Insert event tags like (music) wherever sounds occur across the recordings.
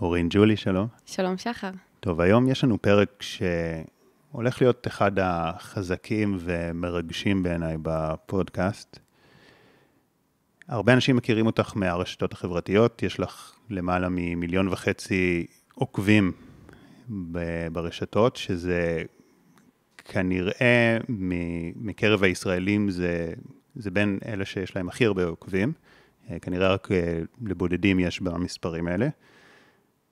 אורין ג'ולי, שלום. שלום, שחר. טוב, היום יש לנו פרק שהולך להיות אחד החזקים ומרגשים בעיניי בפודקאסט. הרבה אנשים מכירים אותך מהרשתות החברתיות, יש לך למעלה ממיליון וחצי עוקבים ברשתות, שזה כנראה מקרב הישראלים זה, זה בין אלה שיש להם הכי הרבה עוקבים, כנראה רק לבודדים יש במספרים האלה.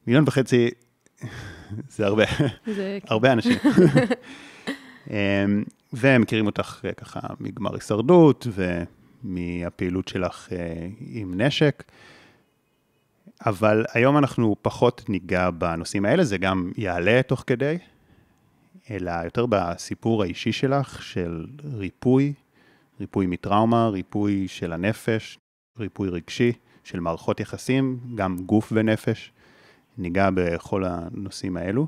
מיליון וחצי זה הרבה, זה. הרבה אנשים. (laughs) אמ, והם מכירים אותך ככה מגמר הישרדות ומהפעילות שלך אה, עם נשק. אבל היום אנחנו פחות ניגע בנושאים האלה, זה גם יעלה תוך כדי, אלא יותר בסיפור האישי שלך של ריפוי, ריפוי מטראומה, ריפוי של הנפש, ריפוי רגשי, של מערכות יחסים, גם גוף ונפש. ניגע בכל הנושאים האלו.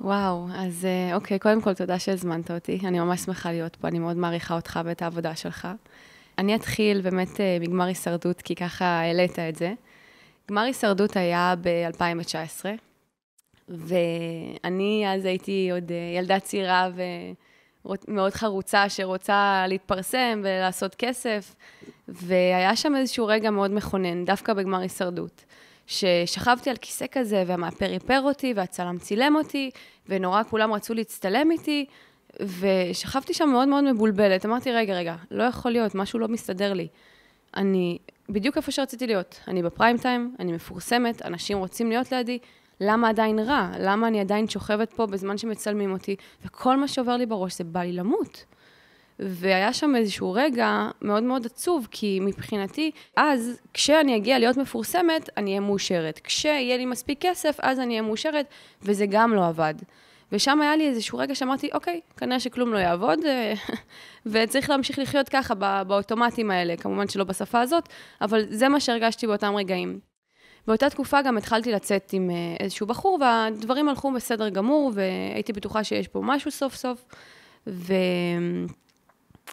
וואו, אז אה, אוקיי, קודם כל תודה שהזמנת אותי. אני ממש שמחה להיות פה, אני מאוד מעריכה אותך ואת העבודה שלך. אני אתחיל באמת אה, מגמר הישרדות, כי ככה העלית את זה. גמר הישרדות היה ב-2019, ואני אז הייתי עוד אה, ילדה צעירה ומאוד חרוצה שרוצה להתפרסם ולעשות כסף, והיה שם איזשהו רגע מאוד מכונן, דווקא בגמר הישרדות. ששכבתי על כיסא כזה, והמאפר איפר אותי, והצלם צילם אותי, ונורא כולם רצו להצטלם איתי, ושכבתי שם מאוד מאוד מבולבלת. אמרתי, רגע, רגע, לא יכול להיות, משהו לא מסתדר לי. אני בדיוק איפה שרציתי להיות. אני בפריים טיים, אני מפורסמת, אנשים רוצים להיות לידי, למה עדיין רע? למה אני עדיין שוכבת פה בזמן שמצלמים אותי? וכל מה שעובר לי בראש זה בא לי למות. והיה שם איזשהו רגע מאוד מאוד עצוב, כי מבחינתי, אז כשאני אגיע להיות מפורסמת, אני אהיה מאושרת. כשיהיה לי מספיק כסף, אז אני אהיה מאושרת, וזה גם לא עבד. ושם היה לי איזשהו רגע שאמרתי, אוקיי, כנראה שכלום לא יעבוד, (laughs) וצריך להמשיך לחיות ככה באוטומטים האלה, כמובן שלא בשפה הזאת, אבל זה מה שהרגשתי באותם רגעים. באותה תקופה גם התחלתי לצאת עם אה, איזשהו בחור, והדברים הלכו בסדר גמור, והייתי בטוחה שיש פה משהו סוף סוף. ו...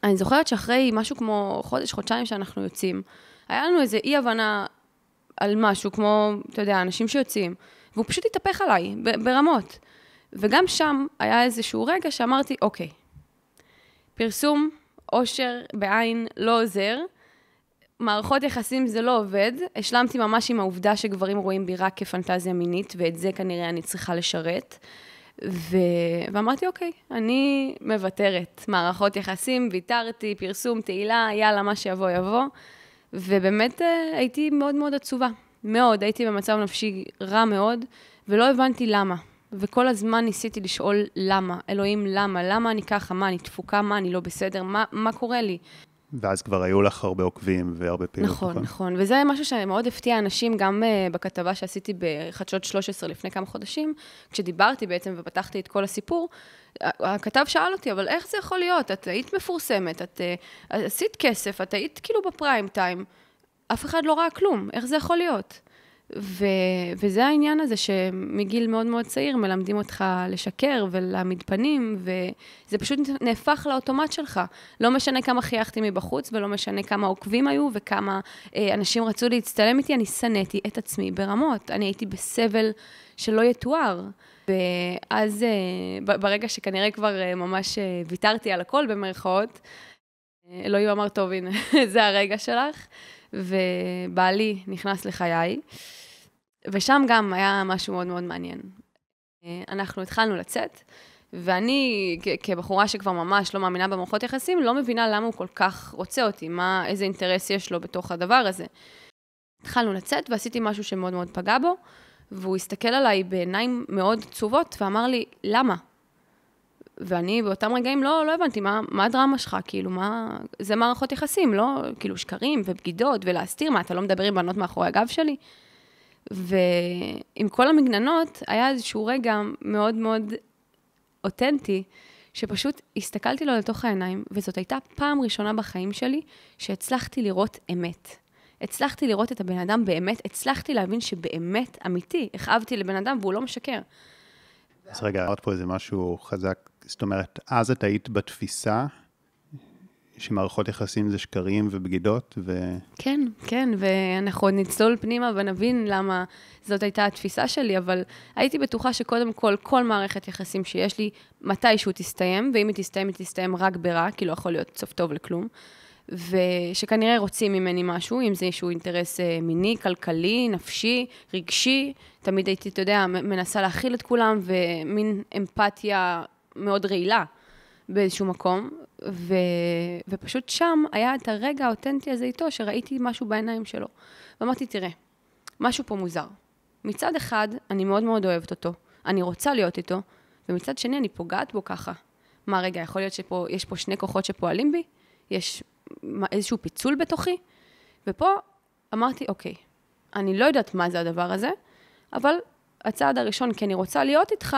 אני זוכרת שאחרי משהו כמו חודש, חודשיים שאנחנו יוצאים, היה לנו איזו אי-הבנה על משהו, כמו, אתה יודע, אנשים שיוצאים, והוא פשוט התהפך עליי, ברמות. וגם שם היה איזשהו רגע שאמרתי, אוקיי, פרסום, עושר בעין לא עוזר, מערכות יחסים זה לא עובד, השלמתי ממש עם העובדה שגברים רואים בי רק כפנטזיה מינית, ואת זה כנראה אני צריכה לשרת. ו... ואמרתי, אוקיי, אני מוותרת. מערכות יחסים, ויתרתי, פרסום, תהילה, יאללה, מה שיבוא, יבוא. ובאמת אה, הייתי מאוד מאוד עצובה. מאוד, הייתי במצב נפשי רע מאוד, ולא הבנתי למה. וכל הזמן ניסיתי לשאול למה. אלוהים, למה? למה אני ככה? מה, אני תפוקה? מה, אני לא בסדר? מה, מה קורה לי? ואז כבר היו לך הרבה עוקבים והרבה פעילות. נכון, נכון, נכון. וזה משהו שמאוד הפתיע אנשים, גם uh, בכתבה שעשיתי בחדשות 13 לפני כמה חודשים, כשדיברתי בעצם ופתחתי את כל הסיפור, הכתב שאל אותי, אבל איך זה יכול להיות? את היית מפורסמת, את uh, עשית כסף, את היית כאילו בפריים טיים, אף אחד לא ראה כלום, איך זה יכול להיות? ו, וזה העניין הזה שמגיל מאוד מאוד צעיר מלמדים אותך לשקר ולהעמיד פנים, וזה פשוט נהפך לאוטומט שלך. לא משנה כמה חייכתי מבחוץ, ולא משנה כמה עוקבים היו, וכמה אה, אנשים רצו להצטלם איתי, אני שנאתי את עצמי ברמות. אני הייתי בסבל שלא יתואר. ואז אה, ברגע שכנראה כבר אה, ממש אה, ויתרתי על הכל, במרכאות, אה, אלוהים אמר, טוב, הנה, (laughs) זה הרגע שלך. ובעלי נכנס לחיי. ושם גם היה משהו מאוד מאוד מעניין. אה, אנחנו התחלנו לצאת, ואני, כבחורה שכבר ממש לא מאמינה במערכות יחסים, לא מבינה למה הוא כל כך רוצה אותי, מה, איזה אינטרס יש לו בתוך הדבר הזה. התחלנו לצאת ועשיתי משהו שמאוד מאוד פגע בו, והוא הסתכל עליי בעיניים מאוד עצובות ואמר לי, למה? ואני באותם רגעים לא, לא הבנתי מה, מה הדרמה שלך, כאילו, מה... זה מערכות יחסים, לא? כאילו, שקרים ובגידות ולהסתיר, מה, אתה לא מדבר עם בנות מאחורי הגב שלי? ועם כל המגננות, היה איזשהו רגע מאוד מאוד אותנטי, שפשוט הסתכלתי לו לתוך העיניים, וזאת הייתה פעם ראשונה בחיים שלי שהצלחתי לראות אמת. הצלחתי לראות את הבן אדם באמת, הצלחתי להבין שבאמת, אמיתי, הכאבתי לבן אדם והוא לא משקר. אז רגע, עוד פה איזה משהו חזק, זאת אומרת, אז את היית בתפיסה שמערכות יחסים זה שקרים ובגידות, ו... כן, כן, ואנחנו עוד נצלול פנימה ונבין למה זאת הייתה התפיסה שלי, אבל הייתי בטוחה שקודם כל, כל מערכת יחסים שיש לי, מתישהו תסתיים, ואם היא תסתיים, היא תסתיים רק ברע, כי לא יכול להיות סוף טוב לכלום. ושכנראה רוצים ממני משהו, אם זה איזשהו אינטרס אה, מיני, כלכלי, נפשי, רגשי. תמיד הייתי, אתה יודע, מנסה להכיל את כולם, ומין אמפתיה מאוד רעילה באיזשהו מקום. ו... ופשוט שם היה את הרגע האותנטי הזה איתו, שראיתי משהו בעיניים שלו. ואמרתי, תראה, משהו פה מוזר. מצד אחד, אני מאוד מאוד אוהבת אותו, אני רוצה להיות איתו, ומצד שני, אני פוגעת בו ככה. מה, רגע, יכול להיות שיש פה שני כוחות שפועלים בי? יש איזשהו פיצול בתוכי? ופה אמרתי, אוקיי, אני לא יודעת מה זה הדבר הזה, אבל הצעד הראשון, כי אני רוצה להיות איתך,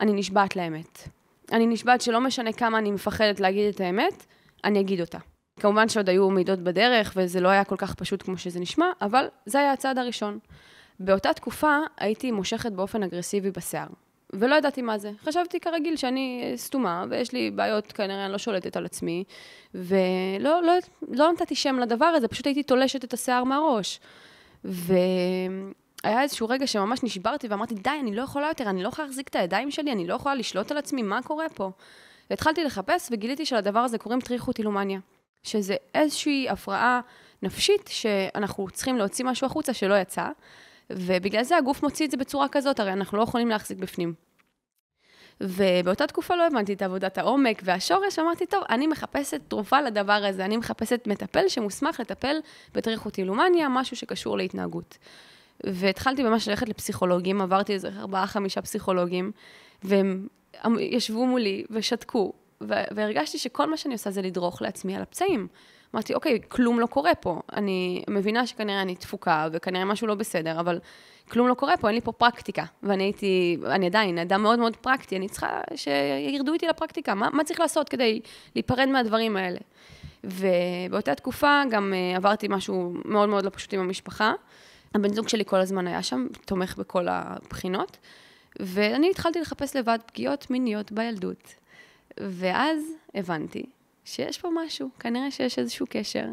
אני נשבעת לאמת. אני נשבעת שלא משנה כמה אני מפחדת להגיד את האמת, אני אגיד אותה. כמובן שעוד היו מידות בדרך, וזה לא היה כל כך פשוט כמו שזה נשמע, אבל זה היה הצעד הראשון. באותה תקופה הייתי מושכת באופן אגרסיבי בשיער, ולא ידעתי מה זה. חשבתי כרגיל שאני סתומה, ויש לי בעיות, כנראה אני לא שולטת על עצמי, ולא לא, לא נתתי שם לדבר הזה, פשוט הייתי תולשת את השיער מהראש. ו... היה איזשהו רגע שממש נשברתי ואמרתי, די, אני לא יכולה יותר, אני לא יכולה להחזיק את הידיים שלי, אני לא יכולה לשלוט על עצמי, מה קורה פה? והתחלתי לחפש וגיליתי שלדבר הזה קוראים טריכוטילומניה, שזה איזושהי הפרעה נפשית שאנחנו צריכים להוציא משהו החוצה שלא יצא, ובגלל זה הגוף מוציא את זה בצורה כזאת, הרי אנחנו לא יכולים להחזיק בפנים. ובאותה תקופה לא הבנתי את עבודת העומק והשורש, אמרתי, טוב, אני מחפשת תרופה לדבר הזה, אני מחפשת מטפל שמוסמך לטפל בטריכוטילומניה, משהו שקשור להתנהגות. והתחלתי ממש ללכת לפסיכולוגים, עברתי איזה ארבעה, חמישה פסיכולוגים, והם ישבו מולי ושתקו, והרגשתי שכל מה שאני עושה זה לדרוך לעצמי על הפצעים. אמרתי, אוקיי, כלום לא קורה פה. אני מבינה שכנראה אני תפוקה, וכנראה משהו לא בסדר, אבל כלום לא קורה פה, אין לי פה פרקטיקה. ואני הייתי, אני עדיין אדם מאוד מאוד פרקטי, אני צריכה שירדו איתי לפרקטיקה. מה, מה צריך לעשות כדי להיפרד מהדברים האלה? ובאותה תקופה גם uh, עברתי משהו מאוד מאוד לא פשוט עם המשפחה. הבן זוג שלי כל הזמן היה שם, תומך בכל הבחינות, ואני התחלתי לחפש לבד פגיעות מיניות בילדות. ואז הבנתי שיש פה משהו, כנראה שיש איזשהו קשר.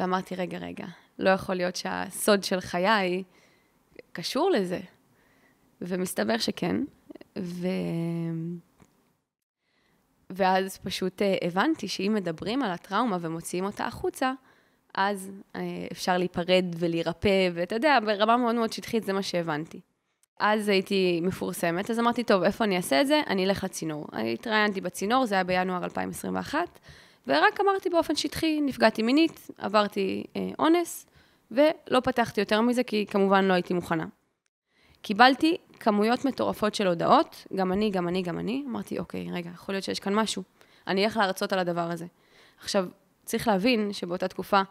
ואמרתי, רגע, רגע, לא יכול להיות שהסוד של חיי קשור לזה. ומסתבר שכן, ו... ואז פשוט אה, הבנתי שאם מדברים על הטראומה ומוציאים אותה החוצה, אז אה, אפשר להיפרד ולהירפא, ואתה יודע, ברמה מאוד מאוד שטחית זה מה שהבנתי. אז הייתי מפורסמת, אז אמרתי, טוב, איפה אני אעשה את זה? אני אלך לצינור. התראיינתי בצינור, זה היה בינואר 2021, ורק אמרתי באופן שטחי, נפגעתי מינית, עברתי אה, אונס, ולא פתחתי יותר מזה, כי כמובן לא הייתי מוכנה. קיבלתי כמויות מטורפות של הודעות, גם אני, גם אני, גם אני. אמרתי, אוקיי, רגע, יכול להיות שיש כאן משהו. אני אלך להרצות על הדבר הזה. עכשיו, צריך להבין שבאותה תקופה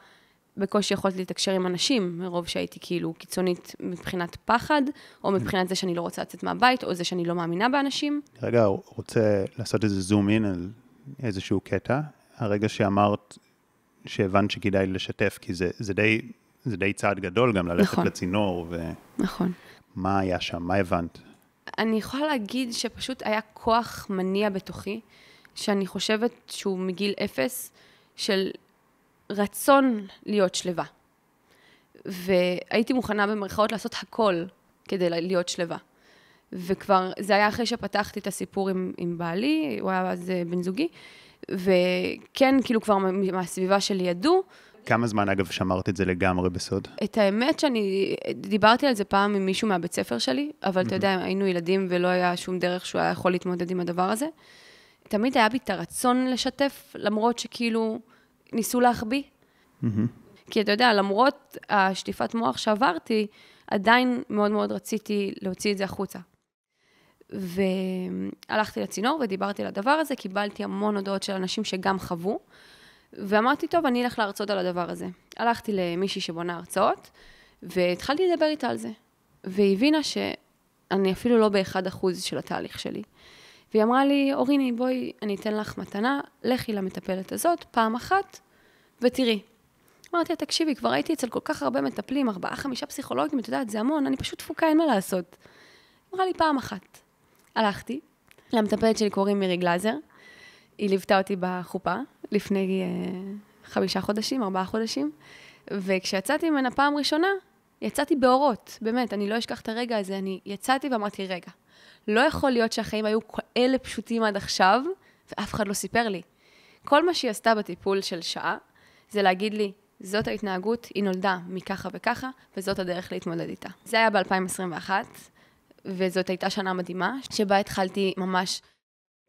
בקושי יכולתי לתקשר עם אנשים, מרוב שהייתי כאילו קיצונית מבחינת פחד, או מבחינת זה שאני לא רוצה לצאת מהבית, או זה שאני לא מאמינה באנשים. רגע, רוצה לעשות איזה זום אין על איזשהו קטע. הרגע שאמרת שהבנת שכדאי לשתף, כי זה, זה, די, זה די צעד גדול גם ללכת נכון. לצינור. ו... נכון. מה היה שם? מה הבנת? אני יכולה להגיד שפשוט היה כוח מניע בתוכי, שאני חושבת שהוא מגיל אפס, של רצון להיות שלווה. והייתי מוכנה במרכאות לעשות הכל כדי להיות שלווה. וכבר, זה היה אחרי שפתחתי את הסיפור עם, עם בעלי, הוא היה אז בן זוגי, וכן, כאילו כבר מהסביבה שלי ידעו. כמה זמן, אגב, שמרת את זה לגמרי בסוד? את האמת שאני, דיברתי על זה פעם עם מישהו מהבית ספר שלי, אבל אתה יודע, היינו ילדים ולא היה שום דרך שהוא היה יכול להתמודד עם הדבר הזה. תמיד היה בי את הרצון לשתף, למרות שכאילו ניסו להחביא. כי אתה יודע, למרות השטיפת מוח שעברתי, עדיין מאוד מאוד רציתי להוציא את זה החוצה. והלכתי לצינור ודיברתי על הדבר הזה, קיבלתי המון הודעות של אנשים שגם חוו, ואמרתי, טוב, אני אלך להרצות על הדבר הזה. הלכתי למישהי שבונה הרצאות, והתחלתי לדבר איתה על זה. והיא הבינה שאני אפילו לא באחד אחוז של התהליך שלי. והיא אמרה לי, אוריני, בואי, אני אתן לך מתנה, לכי למטפלת הזאת פעם אחת, ותראי. אמרתי לה, תקשיבי, כבר הייתי אצל כל כך הרבה מטפלים, ארבעה, חמישה פסיכולוגים, את יודעת, זה המון, אני פשוט תפוקה, אין מה לעשות. אמרה לי, פעם אחת. הלכתי, למטפלת שלי קוראים מירי גלאזר, היא ליוותה אותי בחופה לפני uh, חמישה חודשים, ארבעה חודשים, וכשיצאתי ממנה פעם ראשונה, יצאתי באורות, באמת, אני לא אשכח את הרגע הזה, אני יצאתי ואמרתי, רגע, לא יכול להיות שהחיים היו כאלה פשוטים עד עכשיו, ואף אחד לא סיפר לי. כל מה שהיא עשתה בטיפול של שעה, זה להגיד לי, זאת ההתנהגות, היא נולדה מככה וככה, וזאת הדרך להתמודד איתה. זה היה ב-2021, וזאת הייתה שנה מדהימה, שבה התחלתי ממש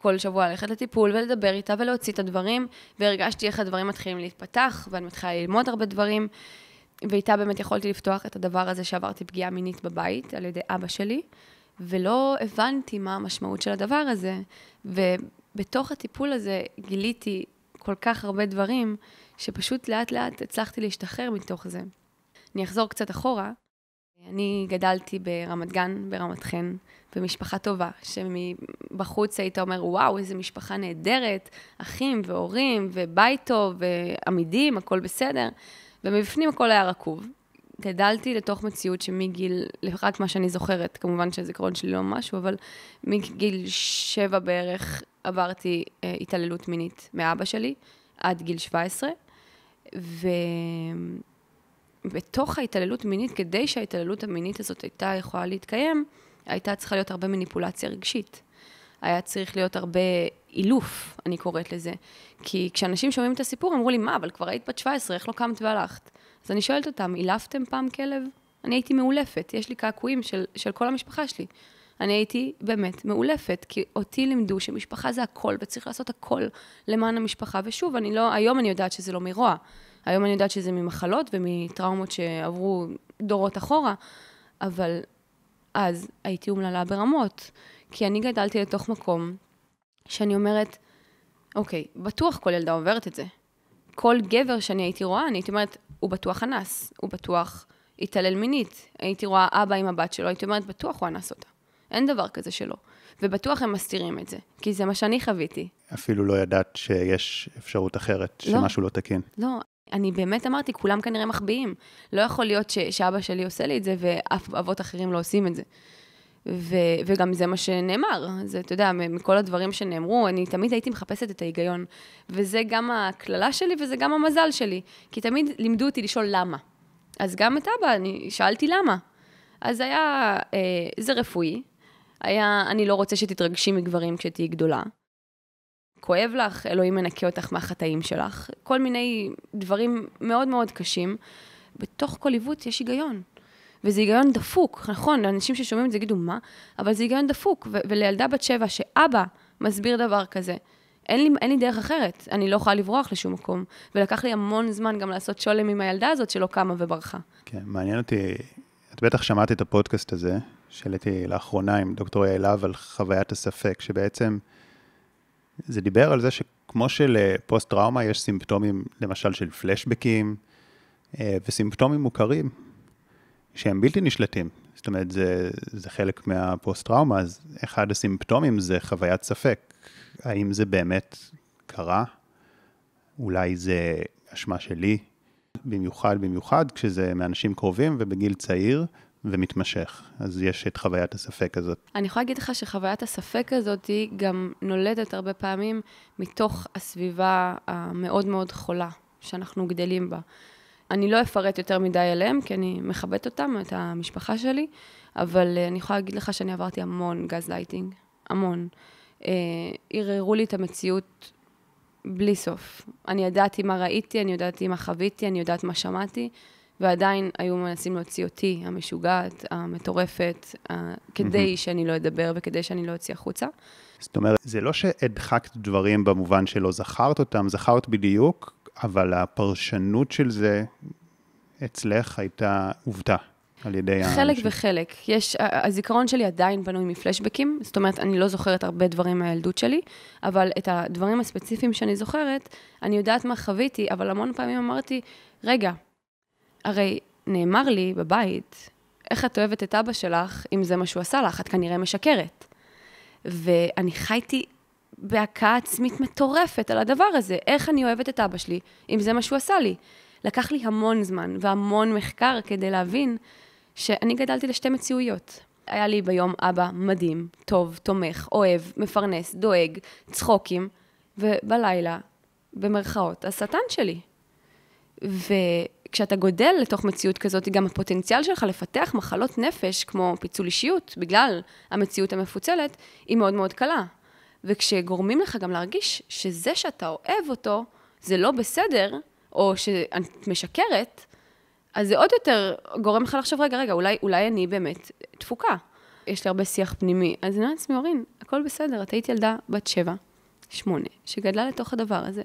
כל שבוע ללכת לטיפול ולדבר איתה ולהוציא את הדברים, והרגשתי איך הדברים מתחילים להתפתח, ואני מתחילה ללמוד הרבה דברים, ואיתה באמת יכולתי לפתוח את הדבר הזה שעברתי פגיעה מינית בבית על ידי אבא שלי, ולא הבנתי מה המשמעות של הדבר הזה, ובתוך הטיפול הזה גיליתי כל כך הרבה דברים, שפשוט לאט לאט הצלחתי להשתחרר מתוך זה. אני אחזור קצת אחורה. אני גדלתי ברמת גן, ברמת חן, במשפחה טובה, שמבחוץ היית אומר, וואו, איזה משפחה נהדרת, אחים והורים, ובית טוב, ועמידים, הכל בסדר, ומבפנים הכל היה רקוב. גדלתי לתוך מציאות שמגיל, רק מה שאני זוכרת, כמובן שהזיכרון שלי לא משהו, אבל מגיל שבע בערך עברתי אה, התעללות מינית מאבא שלי, עד גיל 17, ובתוך ההתעללות מינית, כדי שההתעללות המינית הזאת הייתה יכולה להתקיים, הייתה צריכה להיות הרבה מניפולציה רגשית. היה צריך להיות הרבה אילוף, אני קוראת לזה. כי כשאנשים שומעים את הסיפור, אמרו לי, מה, אבל כבר היית בת 17, איך לא קמת והלכת? אז אני שואלת אותם, אילפתם פעם כלב? אני הייתי מאולפת, יש לי קעקועים של, של כל המשפחה שלי. אני הייתי באמת מאולפת, כי אותי לימדו שמשפחה זה הכל, וצריך לעשות הכל למען המשפחה. ושוב, אני לא, היום אני יודעת שזה לא מרוע. היום אני יודעת שזה ממחלות ומטראומות שעברו דורות אחורה, אבל אז הייתי אומללה ברמות, כי אני גדלתי לתוך מקום שאני אומרת, אוקיי, בטוח כל ילדה עוברת את זה. כל גבר שאני הייתי רואה, אני הייתי אומרת, הוא בטוח אנס, הוא בטוח התעלל מינית. הייתי רואה אבא עם הבת שלו, הייתי אומרת, בטוח הוא אנס אותה. אין דבר כזה שלא. ובטוח הם מסתירים את זה, כי זה מה שאני חוויתי. אפילו לא ידעת שיש אפשרות אחרת, לא, שמשהו לא תקין. לא, אני באמת אמרתי, כולם כנראה מחביאים. לא יכול להיות ש- שאבא שלי עושה לי את זה, ואף אבות אחרים לא עושים את זה. ו- וגם זה מה שנאמר, זה, אתה יודע, מכל הדברים שנאמרו, אני תמיד הייתי מחפשת את ההיגיון. וזה גם הקללה שלי וזה גם המזל שלי. כי תמיד לימדו אותי לשאול למה. אז גם את אבא, אני שאלתי למה. אז היה, אה, זה רפואי, היה, אני לא רוצה שתתרגשי מגברים כשתהיי גדולה. כואב לך, אלוהים מנקה אותך מהחטאים שלך. כל מיני דברים מאוד מאוד קשים. בתוך כל עיוות יש היגיון. וזה היגיון דפוק, נכון, אנשים ששומעים את זה יגידו, מה? אבל זה היגיון דפוק. ו- ולילדה בת שבע, שאבא מסביר דבר כזה, אין לי, אין לי דרך אחרת, אני לא יכולה לברוח לשום מקום. ולקח לי המון זמן גם לעשות שולם עם הילדה הזאת שלא קמה וברחה. כן, מעניין אותי, את בטח שמעת את הפודקאסט הזה, שהעליתי לאחרונה עם דוקטור יעלב על חוויית הספק, שבעצם זה דיבר על זה שכמו שלפוסט-טראומה יש סימפטומים, למשל של פלשבקים, אה, וסימפטומים מוכרים, שהם בלתי נשלטים. זאת אומרת, זה, זה חלק מהפוסט-טראומה, אז אחד הסימפטומים זה חוויית ספק. האם זה באמת קרה? אולי זה אשמה שלי? במיוחד, במיוחד כשזה מאנשים קרובים ובגיל צעיר, ומתמשך. אז יש את חוויית הספק הזאת. אני יכולה להגיד לך שחוויית הספק הזאת היא גם נולדת הרבה פעמים מתוך הסביבה המאוד מאוד חולה שאנחנו גדלים בה. אני לא אפרט יותר מדי עליהם, כי אני מכבדת אותם, את המשפחה שלי, אבל אה, אני יכולה להגיד לך שאני עברתי המון גז לייטינג, המון. אה, ערערו לי את המציאות בלי סוף. אני ידעתי מה ראיתי, אני ידעתי מה חוויתי, אני יודעת מה שמעתי. ועדיין היו מנסים להוציא אותי, המשוגעת, המטורפת, כדי שאני לא אדבר וכדי שאני לא אוציא החוצה. זאת אומרת, זה לא שהדחקת דברים במובן שלא זכרת אותם, זכרת בדיוק, אבל הפרשנות של זה אצלך הייתה עובדה. על ידי חלק האנשים. וחלק. יש, הזיכרון שלי עדיין בנוי מפלשבקים, זאת אומרת, אני לא זוכרת הרבה דברים מהילדות שלי, אבל את הדברים הספציפיים שאני זוכרת, אני יודעת מה חוויתי, אבל המון פעמים אמרתי, רגע, הרי נאמר לי בבית, איך את אוהבת את אבא שלך, אם זה מה שהוא עשה לך, את כנראה משקרת. ואני חייתי בהכאה עצמית מטורפת על הדבר הזה, איך אני אוהבת את אבא שלי, אם זה מה שהוא עשה לי. לקח לי המון זמן והמון מחקר כדי להבין שאני גדלתי לשתי מציאויות. היה לי ביום אבא מדהים, טוב, תומך, אוהב, מפרנס, דואג, צחוקים, ובלילה, במרכאות, השטן שלי. וכשאתה גודל לתוך מציאות כזאת, גם הפוטנציאל שלך לפתח מחלות נפש, כמו פיצול אישיות, בגלל המציאות המפוצלת, היא מאוד מאוד קלה. וכשגורמים לך גם להרגיש שזה שאתה אוהב אותו, זה לא בסדר, או שאת משקרת, אז זה עוד יותר גורם לך לחשוב, רגע, רגע, אולי, אולי אני באמת תפוקה. יש לי הרבה שיח פנימי. אז אני אומרת לעצמי, אורין, הכל בסדר, את היית ילדה בת שבע, שמונה, שגדלה לתוך הדבר הזה.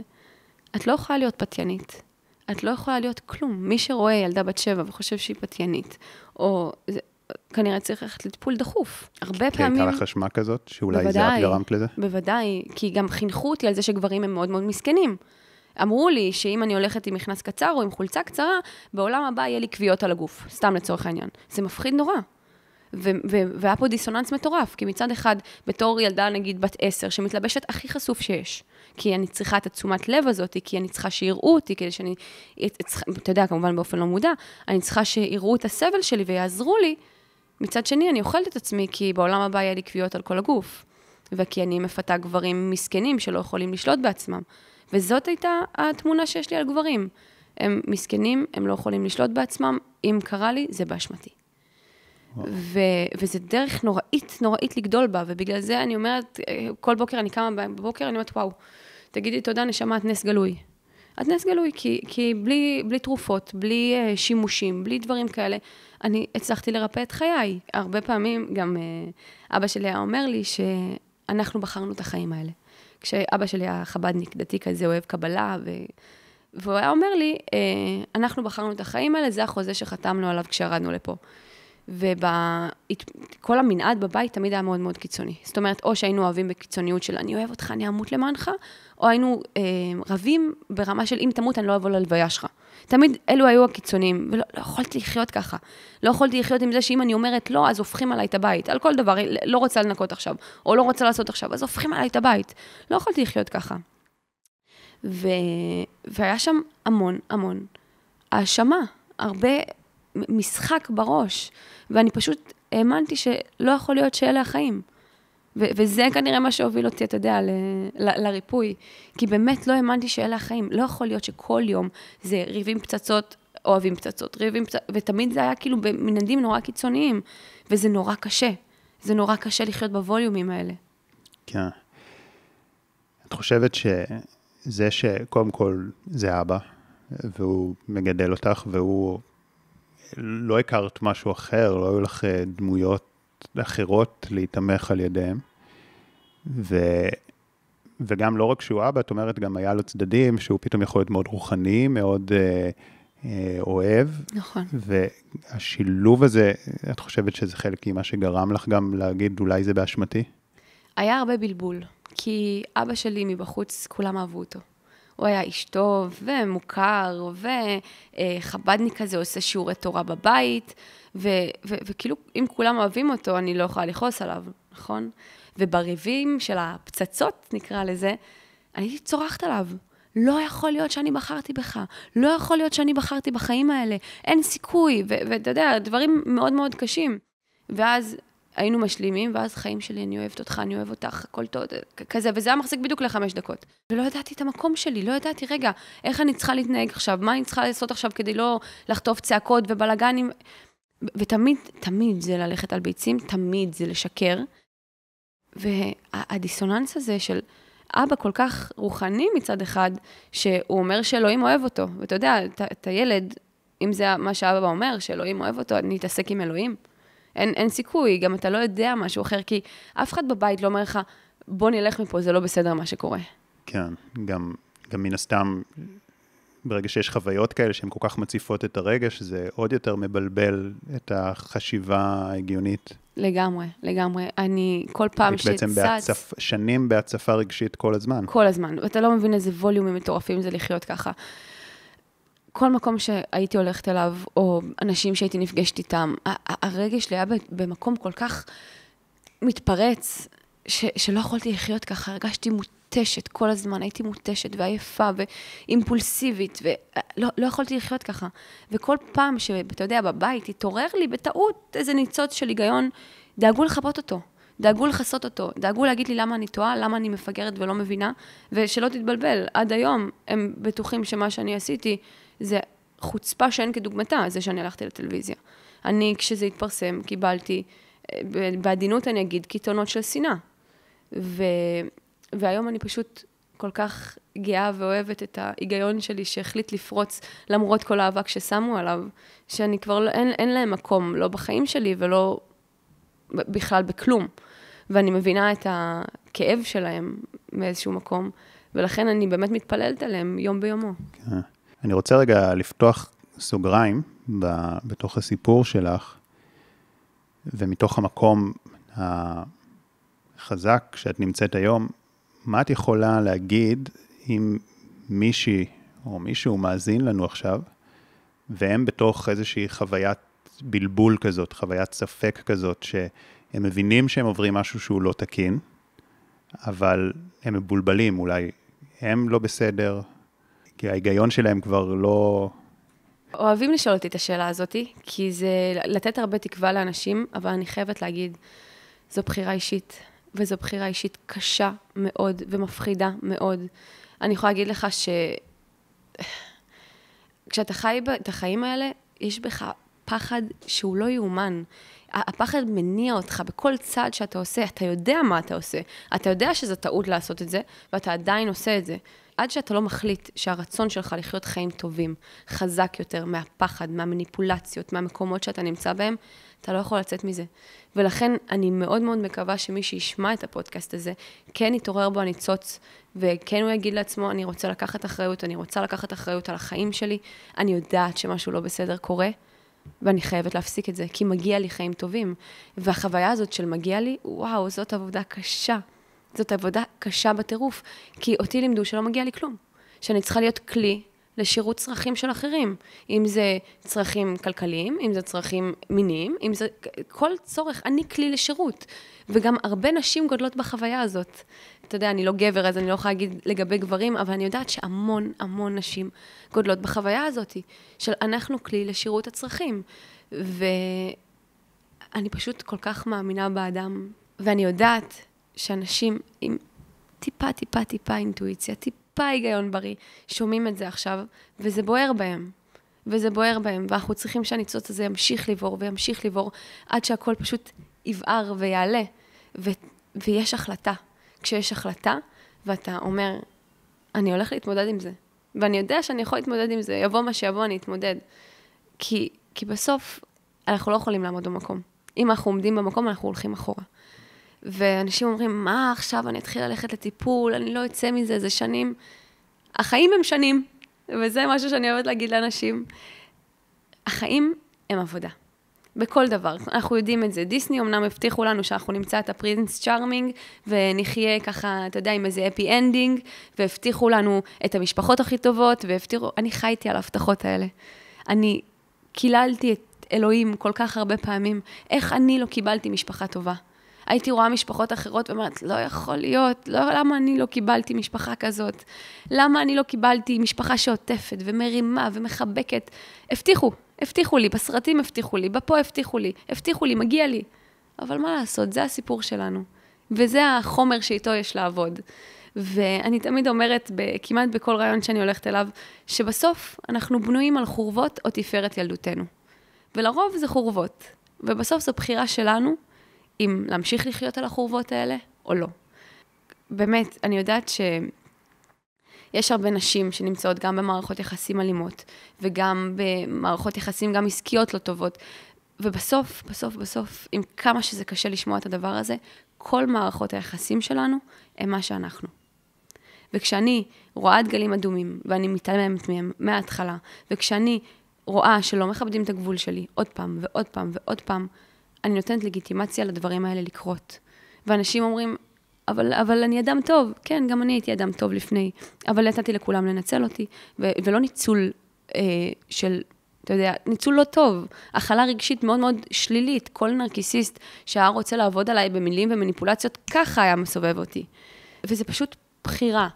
את לא יכולה להיות פתיינית. את לא יכולה להיות כלום. מי שרואה ילדה בת שבע וחושב שהיא פתיינית, או... זה, כנראה צריך ללכת לטיפול דחוף. הרבה כי פעמים... הייתה לך אשמה כזאת, שאולי זה בוודאי, את גרמת לזה? בוודאי, כי גם חינכו אותי על זה שגברים הם מאוד מאוד מסכנים. אמרו לי שאם אני הולכת עם מכנס קצר או עם חולצה קצרה, בעולם הבא יהיה לי כוויות על הגוף, סתם לצורך העניין. זה מפחיד נורא. ו- ו- והיה פה דיסוננס מטורף, כי מצד אחד, בתור ילדה נגיד בת עשר, שמתלבשת הכי חשוף שיש, כי אני צריכה את התשומת לב הזאת, כי אני צריכה שיראו אותי, כדי שאני, אתה יודע, כמובן באופן לא מודע, אני צריכה שיראו את הסבל שלי ויעזרו לי. מצד שני, אני אוכלת את עצמי, כי בעולם הבא יהיה לי כוויות על כל הגוף. וכי אני מפתה גברים מסכנים שלא יכולים לשלוט בעצמם. וזאת הייתה התמונה שיש לי על גברים. הם מסכנים, הם לא יכולים לשלוט בעצמם, אם קרה לי, זה באשמתי. ו- וזה דרך נוראית, נוראית לגדול בה, ובגלל זה אני אומרת, כל בוקר אני קמה בבוקר, אני אומרת, וואו, תגידי תודה, נשמה, את נס גלוי. את נס גלוי, כי, כי בלי, בלי תרופות, בלי uh, שימושים, בלי דברים כאלה, אני הצלחתי לרפא את חיי. הרבה פעמים גם uh, אבא שלי היה אומר לי שאנחנו בחרנו את החיים האלה. כשאבא שלי היה חבדניק, דתי כזה, אוהב קבלה, ו... והוא היה אומר לי, אה, אנחנו בחרנו את החיים האלה, זה החוזה שחתמנו עליו כשירדנו לפה. וכל המנעד בבית תמיד היה מאוד מאוד קיצוני. זאת אומרת, או שהיינו אוהבים בקיצוניות של אני אוהב אותך, אני אמות למענך, או היינו אה, רבים ברמה של אם תמות, אני לא אבוא ללוויה שלך. תמיד אלו היו הקיצונים, ולא לא יכולתי לחיות ככה. לא יכולתי לחיות עם זה שאם אני אומרת לא, אז הופכים עליי את הבית. על כל דבר, לא רוצה לנקות עכשיו, או לא רוצה לעשות עכשיו, אז הופכים עליי את הבית. לא יכולתי לחיות ככה. ו... והיה שם המון המון האשמה, הרבה משחק בראש, ואני פשוט האמנתי שלא יכול להיות שאלה החיים. וזה כנראה מה שהוביל אותי, אתה יודע, ל- ל- לריפוי. כי באמת לא האמנתי שאלה החיים. לא יכול להיות שכל יום זה ריבים פצצות, אוהבים פצצות, ריבים פצצות, ותמיד זה היה כאילו במנהדים נורא קיצוניים, וזה נורא קשה. זה נורא קשה לחיות בווליומים האלה. כן. את חושבת שזה שקודם כל זה אבא, והוא מגדל אותך, והוא לא הכרת משהו אחר, לא היו לך אה, דמויות אחרות להיתמך על ידיהם. ו... וגם לא רק שהוא אבא, את אומרת, גם היה לו צדדים שהוא פתאום יכול להיות מאוד רוחני, מאוד אה, אה, אוהב. נכון. והשילוב הזה, את חושבת שזה חלק ממה שגרם לך גם להגיד, אולי זה באשמתי? היה הרבה בלבול, כי אבא שלי מבחוץ, כולם אהבו אותו. הוא היה איש טוב ומוכר, וחבדניק כזה, עושה שיעורי תורה בבית, ו- ו- וכאילו, אם כולם אוהבים אותו, אני לא יכולה לכעוס עליו, נכון? ובריבים של הפצצות, נקרא לזה, אני הייתי צורחת עליו. לא יכול להיות שאני בחרתי בך, לא יכול להיות שאני בחרתי בחיים האלה, אין סיכוי, ואתה יודע, דברים מאוד מאוד קשים. ואז היינו משלימים, ואז חיים שלי, אני אוהבת אותך, אני אוהב אותך, הכל טוב, כזה, וזה היה מחזיק בדיוק לחמש דקות. ולא ידעתי את המקום שלי, לא ידעתי, רגע, איך אני צריכה להתנהג עכשיו, מה אני צריכה לעשות עכשיו כדי לא לחטוף צעקות ובלאגנים. ותמיד, תמיד זה ללכת על ביצים, תמיד זה לשקר. והדיסוננס הזה של אבא כל כך רוחני מצד אחד, שהוא אומר שאלוהים אוהב אותו. ואתה יודע, את הילד, אם זה מה שאבא אומר, שאלוהים אוהב אותו, אני אתעסק עם אלוהים. אין, אין סיכוי, גם אתה לא יודע משהו אחר, כי אף אחד בבית לא אומר לך, בוא נלך מפה, זה לא בסדר מה שקורה. כן, גם, גם מן הסתם, ברגע שיש חוויות כאלה שהן כל כך מציפות את הרגש, זה עוד יותר מבלבל את החשיבה ההגיונית. לגמרי, לגמרי. אני כל פעם שצץ... בעצם בהצפ... שנים בהצפה רגשית כל הזמן. כל הזמן, ואתה לא מבין איזה ווליומים מטורפים זה לחיות ככה. כל מקום שהייתי הולכת אליו, או אנשים שהייתי נפגשת איתם, הרגש שלי היה במקום כל כך מתפרץ, ש, שלא יכולתי לחיות ככה, הרגשתי מותשת כל הזמן, הייתי מותשת ועייפה ואימפולסיבית, ולא לא יכולתי לחיות ככה. וכל פעם שאתה יודע, בבית התעורר לי בטעות איזה ניצוץ של היגיון, דאגו לכבות אותו. דאגו לכסות אותו, דאגו להגיד לי למה אני טועה, למה אני מפגרת ולא מבינה, ושלא תתבלבל, עד היום הם בטוחים שמה שאני עשיתי זה חוצפה שאין כדוגמתה, זה שאני הלכתי לטלוויזיה. אני, כשזה התפרסם, קיבלתי, אה, בעדינות אני אגיד, קיתונות של שנאה. ו... והיום אני פשוט כל כך גאה ואוהבת את ההיגיון שלי שהחליט לפרוץ למרות כל האבק ששמו עליו, שאני כבר, לא, אין, אין להם מקום, לא בחיים שלי ולא בכלל בכלום. ואני מבינה את הכאב שלהם מאיזשהו מקום, ולכן אני באמת מתפללת עליהם יום ביומו. כן. אני רוצה רגע לפתוח סוגריים ב, בתוך הסיפור שלך, ומתוך המקום החזק שאת נמצאת היום, מה את יכולה להגיד אם מישהי או מישהו מאזין לנו עכשיו, והם בתוך איזושהי חוויית בלבול כזאת, חוויית ספק כזאת, שהם מבינים שהם עוברים משהו שהוא לא תקין, אבל הם מבולבלים, אולי הם לא בסדר, כי ההיגיון שלהם כבר לא... אוהבים לשאול אותי את השאלה הזאת, כי זה לתת הרבה תקווה לאנשים, אבל אני חייבת להגיד, זו בחירה אישית, וזו בחירה אישית קשה מאוד ומפחידה מאוד. אני יכולה להגיד לך ש... כשאתה חי את החיים האלה, יש בך פחד שהוא לא יאומן. הפחד מניע אותך בכל צעד שאתה עושה, אתה יודע מה אתה עושה. אתה יודע שזו טעות לעשות את זה, ואתה עדיין עושה את זה. עד שאתה לא מחליט שהרצון שלך לחיות חיים טובים, חזק יותר מהפחד, מהמניפולציות, מהמקומות שאתה נמצא בהם, אתה לא יכול לצאת מזה. ולכן אני מאוד מאוד מקווה שמי שישמע את הפודקאסט הזה, כן יתעורר בו הניצוץ, וכן הוא יגיד לעצמו, אני רוצה לקחת אחריות, אני רוצה לקחת אחריות על החיים שלי, אני יודעת שמשהו לא בסדר קורה, ואני חייבת להפסיק את זה, כי מגיע לי חיים טובים. והחוויה הזאת של מגיע לי, וואו, זאת עבודה קשה. זאת עבודה קשה בטירוף, כי אותי לימדו שלא מגיע לי כלום. שאני צריכה להיות כלי לשירות צרכים של אחרים. אם זה צרכים כלכליים, אם זה צרכים מיניים, אם זה... כל צורך, אני כלי לשירות. וגם הרבה נשים גודלות בחוויה הזאת. אתה יודע, אני לא גבר, אז אני לא יכולה להגיד לגבי גברים, אבל אני יודעת שהמון המון נשים גודלות בחוויה הזאת, של אנחנו כלי לשירות הצרכים. ואני פשוט כל כך מאמינה באדם, ואני יודעת שאנשים עם טיפה, טיפה, טיפה אינטואיציה, טיפה היגיון בריא, שומעים את זה עכשיו, וזה בוער בהם. וזה בוער בהם, ואנחנו צריכים שהניצוץ הזה ימשיך לבעור וימשיך לבעור, עד שהכל פשוט יבער ויעלה. ו- ויש החלטה. כשיש החלטה, ואתה אומר, אני הולך להתמודד עם זה, ואני יודע שאני יכול להתמודד עם זה, יבוא מה שיבוא, אני אתמודד. כי, כי בסוף, אנחנו לא יכולים לעמוד במקום. אם אנחנו עומדים במקום, אנחנו הולכים אחורה. ואנשים אומרים, מה עכשיו, אני אתחיל ללכת לטיפול, אני לא אצא מזה, זה שנים. החיים הם שנים, וזה משהו שאני אוהבת להגיד לאנשים. החיים הם עבודה. בכל דבר, אנחנו יודעים את זה. דיסני אמנם הבטיחו לנו שאנחנו נמצא את הפרינס צ'ארמינג, ונחיה ככה, אתה יודע, עם איזה happy ending, והבטיחו לנו את המשפחות הכי טובות, והבטיחו, אני חייתי על ההבטחות האלה. אני קיללתי את אלוהים כל כך הרבה פעמים, איך אני לא קיבלתי משפחה טובה. הייתי רואה משפחות אחרות ואומרת, לא יכול להיות, לא, למה אני לא קיבלתי משפחה כזאת? למה אני לא קיבלתי משפחה שעוטפת ומרימה ומחבקת? הבטיחו, הבטיחו לי, בסרטים הבטיחו לי, בפה הבטיחו לי, הבטיחו לי, מגיע לי. אבל מה לעשות, זה הסיפור שלנו. וזה החומר שאיתו יש לעבוד. ואני תמיד אומרת, כמעט בכל רעיון שאני הולכת אליו, שבסוף אנחנו בנויים על חורבות או תפארת ילדותנו. ולרוב זה חורבות. ובסוף זו בחירה שלנו אם להמשיך לחיות על החורבות האלה או לא. באמת, אני יודעת שיש הרבה נשים שנמצאות גם במערכות יחסים אלימות, וגם במערכות יחסים גם עסקיות לא טובות, ובסוף, בסוף, בסוף, עם כמה שזה קשה לשמוע את הדבר הזה, כל מערכות היחסים שלנו הם מה שאנחנו. וכשאני רואה דגלים אדומים, ואני מתעלמת מהם מההתחלה, וכשאני רואה שלא מכבדים את הגבול שלי עוד פעם ועוד פעם ועוד פעם, אני נותנת לגיטימציה לדברים האלה לקרות. ואנשים אומרים, אבל, אבל אני אדם טוב. כן, גם אני הייתי אדם טוב לפני, אבל נתתי לכולם לנצל אותי, ו- ולא ניצול אה, של, אתה יודע, ניצול לא טוב. הכלה רגשית מאוד מאוד שלילית. כל נרקיסיסט שהיה רוצה לעבוד עליי במילים ומניפולציות, ככה היה מסובב אותי. וזה פשוט בחירה.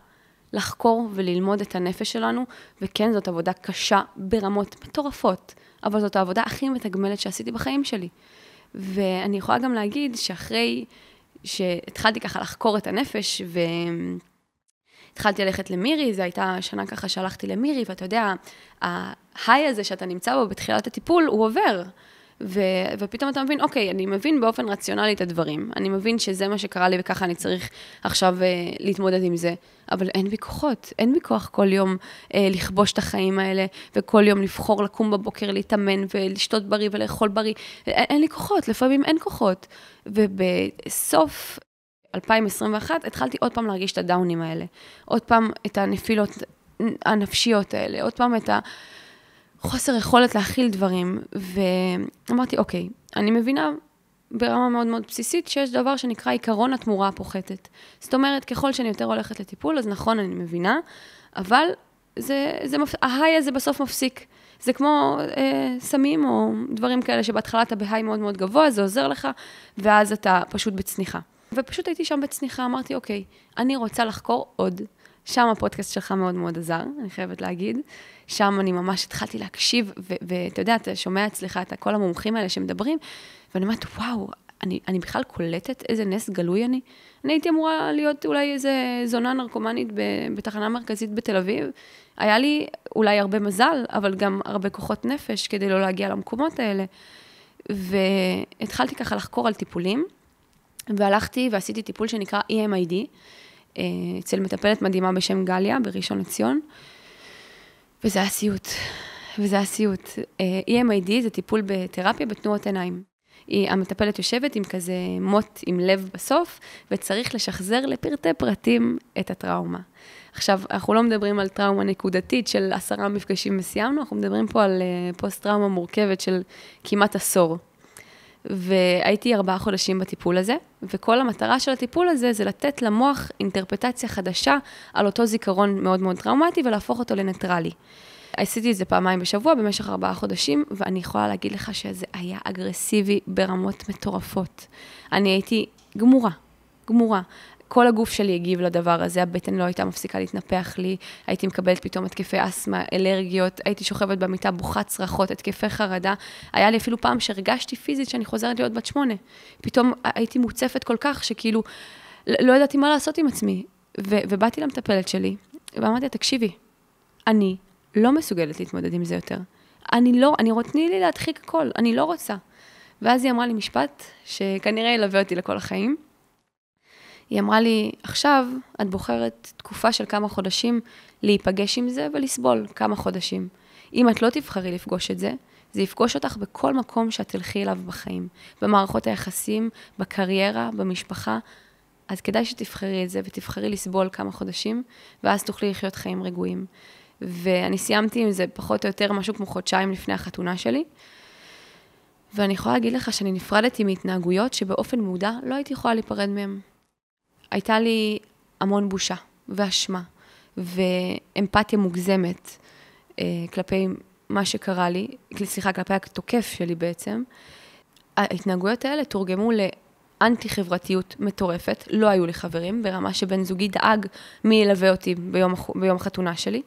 לחקור וללמוד את הנפש שלנו, וכן, זאת עבודה קשה ברמות מטורפות, אבל זאת העבודה הכי מתגמלת שעשיתי בחיים שלי. ואני יכולה גם להגיד שאחרי שהתחלתי ככה לחקור את הנפש, והתחלתי ללכת למירי, זו הייתה שנה ככה שהלכתי למירי, ואתה יודע, ההיי הזה שאתה נמצא בו בתחילת הטיפול, הוא עובר. ו- ופתאום אתה מבין, אוקיי, אני מבין באופן רציונלי את הדברים. אני מבין שזה מה שקרה לי וככה אני צריך עכשיו uh, להתמודד עם זה. אבל אין בי כוחות, אין בי כוח כל יום uh, לכבוש את החיים האלה, וכל יום לבחור לקום בבוקר, להתאמן ולשתות בריא ולאכול בריא. אין, אין לי כוחות, לפעמים אין כוחות. ובסוף 2021 התחלתי עוד פעם להרגיש את הדאונים האלה. עוד פעם את הנפילות הנפשיות האלה, עוד פעם את ה... חוסר יכולת להכיל דברים, ואמרתי, אוקיי, אני מבינה ברמה מאוד מאוד בסיסית שיש דבר שנקרא עיקרון התמורה הפוחתת. זאת אומרת, ככל שאני יותר הולכת לטיפול, אז נכון, אני מבינה, אבל זה, זה, ההיי הזה בסוף מפסיק. זה כמו אה, סמים או דברים כאלה שבהתחלה אתה בהיי מאוד מאוד גבוה, זה עוזר לך, ואז אתה פשוט בצניחה. ופשוט הייתי שם בצניחה, אמרתי, אוקיי, אני רוצה לחקור עוד. שם הפודקאסט שלך מאוד מאוד עזר, אני חייבת להגיד. שם אני ממש התחלתי להקשיב, ואתה יודע, אתה שומע אצלך את כל המומחים האלה שמדברים, ואני אומרת, וואו, אני, אני בכלל קולטת איזה נס גלוי אני. אני הייתי אמורה להיות אולי איזה זונה נרקומנית בתחנה מרכזית בתל אביב. היה לי אולי הרבה מזל, אבל גם הרבה כוחות נפש כדי לא להגיע למקומות האלה. והתחלתי ככה לחקור על טיפולים, והלכתי ועשיתי טיפול שנקרא EMID, אצל מטפלת מדהימה בשם גליה בראשון לציון, וזה היה סיוט, וזה היה סיוט. אה, EMID זה טיפול בתרפיה בתנועות עיניים. היא, המטפלת יושבת עם כזה מוט עם לב בסוף, וצריך לשחזר לפרטי פרטים את הטראומה. עכשיו, אנחנו לא מדברים על טראומה נקודתית של עשרה מפגשים וסיימנו, אנחנו מדברים פה על אה, פוסט-טראומה מורכבת של כמעט עשור. והייתי ארבעה חודשים בטיפול הזה, וכל המטרה של הטיפול הזה זה לתת למוח אינטרפטציה חדשה על אותו זיכרון מאוד מאוד טראומטי ולהפוך אותו לניטרלי. עשיתי את זה פעמיים בשבוע במשך ארבעה חודשים, ואני יכולה להגיד לך שזה היה אגרסיבי ברמות מטורפות. אני הייתי גמורה, גמורה. כל הגוף שלי הגיב לדבר הזה, הבטן לא הייתה מפסיקה להתנפח לי, הייתי מקבלת פתאום התקפי אסתמה, אלרגיות, הייתי שוכבת במיטה בוכת צרחות, התקפי חרדה. היה לי אפילו פעם שהרגשתי פיזית שאני חוזרת להיות בת שמונה. פתאום הייתי מוצפת כל כך, שכאילו, לא ידעתי מה לעשות עם עצמי. ו- ובאתי למטפלת שלי, ואמרתי לה, תקשיבי, אני לא מסוגלת להתמודד עם זה יותר. אני לא, אני רוצה, תני לי להדחיק הכל, אני לא רוצה. ואז היא אמרה לי משפט שכנראה ילווה אותי לכל החיים. היא אמרה לי, עכשיו את בוחרת תקופה של כמה חודשים להיפגש עם זה ולסבול כמה חודשים. אם את לא תבחרי לפגוש את זה, זה יפגוש אותך בכל מקום שאת תלכי אליו בחיים. במערכות היחסים, בקריירה, במשפחה. אז כדאי שתבחרי את זה ותבחרי לסבול כמה חודשים, ואז תוכלי לחיות חיים רגועים. ואני סיימתי עם זה פחות או יותר משהו כמו חודשיים לפני החתונה שלי. ואני יכולה להגיד לך שאני נפרדתי מהתנהגויות שבאופן מודע לא הייתי יכולה להיפרד מהן. הייתה לי המון בושה ואשמה ואמפתיה מוגזמת אה, כלפי מה שקרה לי, סליחה, כלפי התוקף שלי בעצם. ההתנהגויות האלה תורגמו לאנטי-חברתיות מטורפת, לא היו לי חברים, ברמה שבן זוגי דאג מי ילווה אותי ביום, ביום החתונה שלי.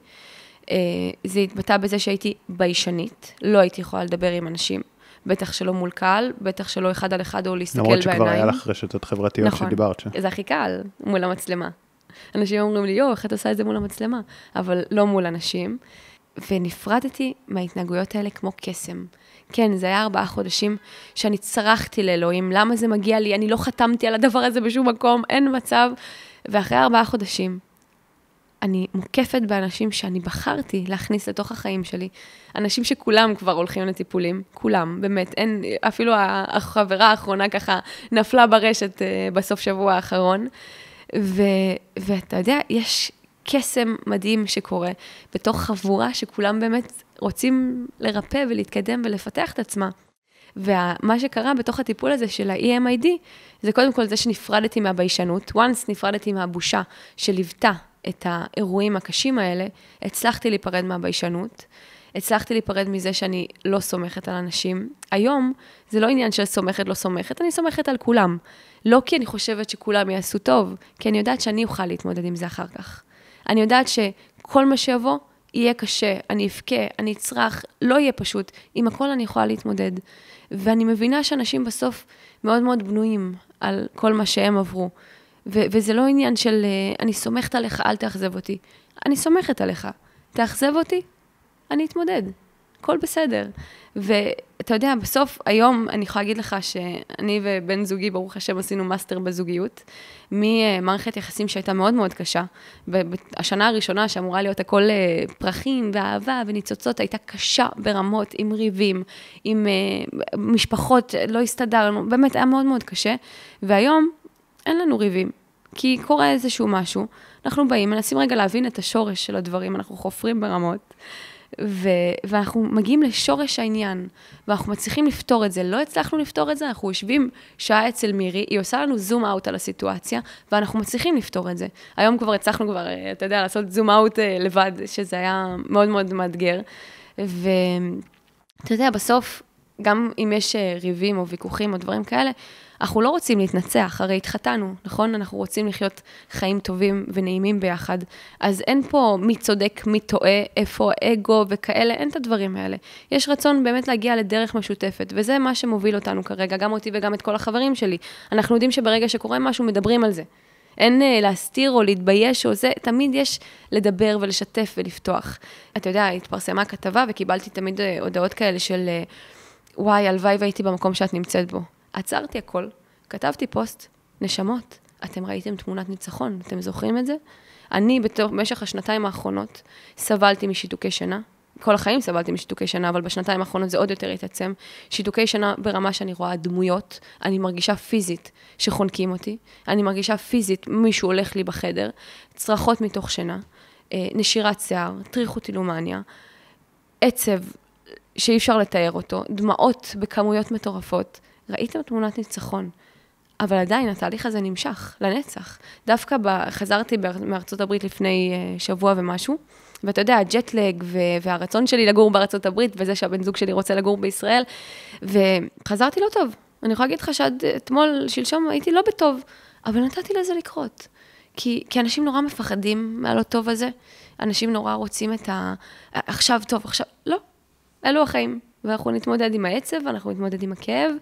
אה, זה התבטא בזה שהייתי ביישנית, לא הייתי יכולה לדבר עם אנשים. בטח שלא מול קהל, בטח שלא אחד על אחד או להסתכל בעיניים. למרות שכבר היה לך רשתות חברתיות נכון, שדיברת שם. זה הכי קל, מול המצלמה. אנשים אומרים לי, יואו, איך את עושה את זה מול המצלמה? אבל לא מול אנשים. ונפרדתי מההתנהגויות האלה כמו קסם. כן, זה היה ארבעה חודשים שאני צרחתי לאלוהים, למה זה מגיע לי? אני לא חתמתי על הדבר הזה בשום מקום, אין מצב. ואחרי ארבעה חודשים, אני מוקפת באנשים שאני בחרתי להכניס לתוך החיים שלי. אנשים שכולם כבר הולכים לטיפולים, כולם, באמת, אין, אפילו החברה האחרונה ככה נפלה ברשת uh, בסוף שבוע האחרון. ו, ואתה יודע, יש קסם מדהים שקורה בתוך חבורה שכולם באמת רוצים לרפא ולהתקדם ולפתח את עצמה. ומה שקרה בתוך הטיפול הזה של ה-EMID, זה קודם כל זה שנפרדתי מהביישנות. once נפרדתי מהבושה שליוותה את האירועים הקשים האלה, הצלחתי להיפרד מהביישנות, הצלחתי להיפרד מזה שאני לא סומכת על אנשים. היום זה לא עניין של סומכת, לא סומכת, אני סומכת על כולם. לא כי אני חושבת שכולם יעשו טוב, כי אני יודעת שאני אוכל להתמודד עם זה אחר כך. אני יודעת שכל מה שיבוא יהיה קשה, אני אבכה, אני אצרח, לא יהיה פשוט. עם הכל אני יכולה להתמודד. ואני מבינה שאנשים בסוף מאוד מאוד בנויים על כל מה שהם עברו. וזה לא עניין של אה, אני סומכת עליך, אל תאכזב אותי. אני סומכת עליך. תאכזב אותי, אני אתמודד. הכל בסדר. ואתה יודע, בסוף, היום אני יכולה להגיד לך שאני ובן זוגי, ברוך השם, עשינו מאסטר בזוגיות, ממערכת יחסים שהייתה מאוד מאוד קשה. השנה הראשונה, שאמורה להיות הכל אה, פרחים ואהבה וניצוצות, הייתה קשה ברמות, עם ריבים, עם uh, משפחות, לא הסתדרנו, באמת, היה מאוד מאוד קשה. והיום אין לנו ריבים, כי קורה איזשהו משהו, אנחנו באים, מנסים רגע להבין את השורש של הדברים, אנחנו חופרים ברמות. ו- ואנחנו מגיעים לשורש העניין, ואנחנו מצליחים לפתור את זה. לא הצלחנו לפתור את זה, אנחנו יושבים שעה אצל מירי, היא עושה לנו זום אאוט על הסיטואציה, ואנחנו מצליחים לפתור את זה. היום כבר הצלחנו כבר, אה, אתה יודע, לעשות זום אאוט אה, לבד, שזה היה מאוד מאוד מאתגר. ואתה יודע, בסוף, גם אם יש אה, ריבים או ויכוחים או דברים כאלה, אנחנו לא רוצים להתנצח, הרי התחתנו, נכון? אנחנו רוצים לחיות חיים טובים ונעימים ביחד. אז אין פה מי צודק, מי טועה, איפה אגו וכאלה, אין את הדברים האלה. יש רצון באמת להגיע לדרך משותפת, וזה מה שמוביל אותנו כרגע, גם אותי וגם את כל החברים שלי. אנחנו יודעים שברגע שקורה משהו, מדברים על זה. אין uh, להסתיר או להתבייש או זה, תמיד יש לדבר ולשתף ולפתוח. אתה יודע, התפרסמה כתבה וקיבלתי תמיד uh, הודעות כאלה של, uh, וואי, הלוואי והייתי במקום שאת נמצאת בו. עצרתי הכל, כתבתי פוסט, נשמות, אתם ראיתם תמונת ניצחון, אתם זוכרים את זה? אני במשך השנתיים האחרונות סבלתי משיתוקי שינה. כל החיים סבלתי משיתוקי שינה, אבל בשנתיים האחרונות זה עוד יותר התעצם. שיתוקי שינה ברמה שאני רואה דמויות, אני מרגישה פיזית שחונקים אותי, אני מרגישה פיזית מישהו הולך לי בחדר, צרחות מתוך שינה, אה, נשירת שיער, טריכוטילומניה, עצב שאי אפשר לתאר אותו, דמעות בכמויות מטורפות. ראיתם תמונת ניצחון. אבל עדיין התהליך הזה נמשך לנצח. דווקא ב... חזרתי מארצות הברית לפני uh, שבוע ומשהו, ואתה יודע, הג'טלג ו... והרצון שלי לגור בארצות הברית, וזה שהבן זוג שלי רוצה לגור בישראל, וחזרתי לא טוב. אני יכולה להגיד לך שעד אתמול, שלשום, הייתי לא בטוב, אבל נתתי לזה לקרות. כי, כי אנשים נורא מפחדים מהלא טוב הזה, אנשים נורא רוצים את ה... עכשיו טוב, עכשיו... לא, אלו החיים. ואנחנו נתמודד עם העצב, ואנחנו נתמודד עם הכאב,